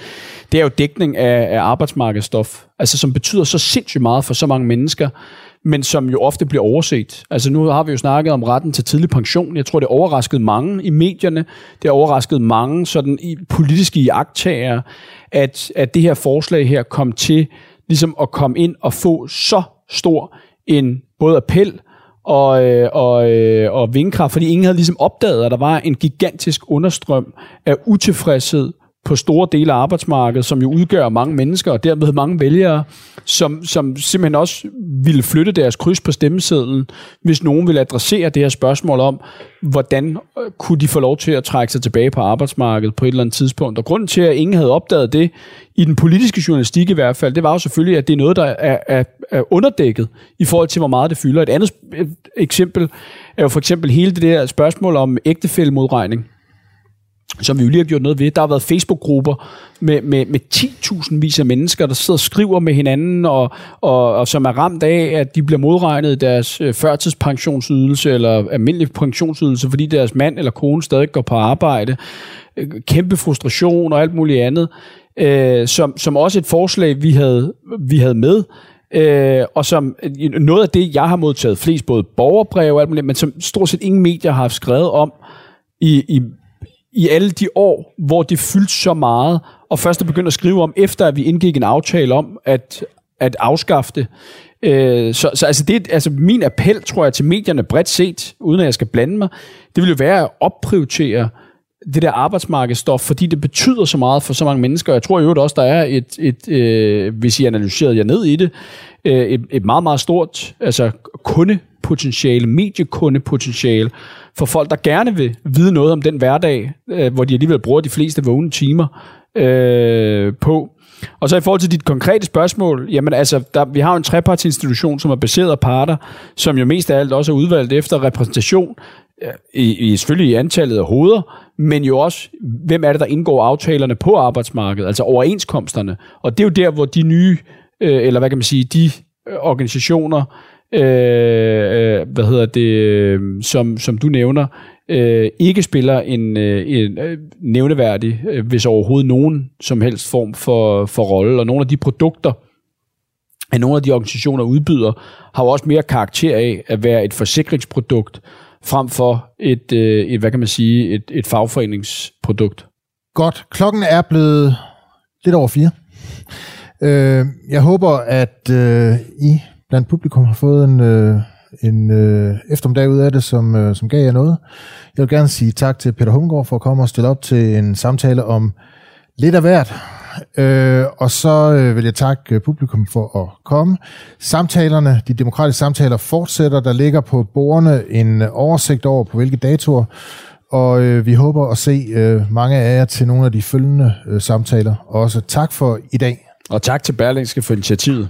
det er jo dækning af, af arbejdsmarkedsstof, altså som betyder så sindssygt meget for så mange mennesker, men som jo ofte bliver overset. Altså nu har vi jo snakket om retten til tidlig pension. Jeg tror, det overraskede mange i medierne. Det overraskede mange sådan i politiske iagtagere, at, at det her forslag her kom til ligesom at komme ind og få så stor en både appel og, øh, og, øh, og vindkraft, fordi ingen havde ligesom opdaget, at der var en gigantisk understrøm af utilfredshed på store dele af arbejdsmarkedet, som jo udgør mange mennesker, og dermed mange vælgere, som, som simpelthen også ville flytte deres kryds på stemmesedlen, hvis nogen ville adressere det her spørgsmål om, hvordan øh, kunne de få lov til at trække sig tilbage på arbejdsmarkedet på et eller andet tidspunkt. Og grunden til, at ingen havde opdaget det, i den politiske journalistik i hvert fald, det var jo selvfølgelig, at det er noget, der er, er, er underdækket i forhold til, hvor meget det fylder. Et andet øh, eksempel er jo for eksempel hele det der spørgsmål om ægtefællemodregning som vi jo lige har gjort noget ved. Der har været Facebook-grupper med, med, med 10.000 vis af mennesker, der sidder og skriver med hinanden, og, og, og som er ramt af, at de bliver modregnet i deres øh, førtidspensionsydelse eller almindelig pensionsydelse, fordi deres mand eller kone stadig går på arbejde. Øh, kæmpe frustration og alt muligt andet. Øh, som, som også et forslag, vi havde, vi havde med, Øh, og som øh, noget af det, jeg har modtaget flest både borgerbrev og alt muligt, men som stort set ingen medier har skrevet om i, i i alle de år, hvor det fyldte så meget, og først er begyndt at skrive om, efter at vi indgik en aftale om at, at afskaffe det. Øh, så, så altså, det, altså min appel, tror jeg, til medierne bredt set, uden at jeg skal blande mig, det vil jo være at opprioritere det der arbejdsmarkedsstof, fordi det betyder så meget for så mange mennesker. Jeg tror jo også, der er et, et øh, hvis I analyserede jer ned i det, øh, et, et meget, meget stort altså kundepotentiale, mediekundepotentiale, for folk, der gerne vil vide noget om den hverdag, øh, hvor de alligevel bruger de fleste vågne timer øh, på. Og så i forhold til dit konkrete spørgsmål, jamen altså, der, vi har jo en trepartsinstitution, som er baseret af parter, som jo mest af alt også er udvalgt efter repræsentation, øh, i, i selvfølgelig i antallet af hoveder, men jo også, hvem er det, der indgår aftalerne på arbejdsmarkedet, altså overenskomsterne. Og det er jo der, hvor de nye, øh, eller hvad kan man sige, de øh, organisationer, Øh, øh, hvad hedder det, øh, som, som du nævner, øh, ikke spiller en, øh, en nævneværdig, hvis overhovedet nogen som helst form for, for rolle. Og nogle af de produkter, at nogle af de organisationer udbyder, har jo også mere karakter af at være et forsikringsprodukt, frem for et, et hvad kan man sige, et, et fagforeningsprodukt. Godt. Klokken er blevet lidt over fire. Øh, jeg håber, at øh, I blandt publikum har fået en, øh, en øh, eftermiddag ud af det, som, øh, som gav jer noget. Jeg vil gerne sige tak til Peter Humgaard for at komme og stille op til en samtale om lidt af hvert. Øh, og så øh, vil jeg takke øh, publikum for at komme. Samtalerne, de demokratiske samtaler fortsætter. Der ligger på bordene en øh, oversigt over, på hvilke datoer og øh, vi håber at se øh, mange af jer til nogle af de følgende øh, samtaler. Også tak for i dag. Og tak til Berlingske for initiativet.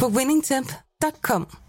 på winningtemp.com.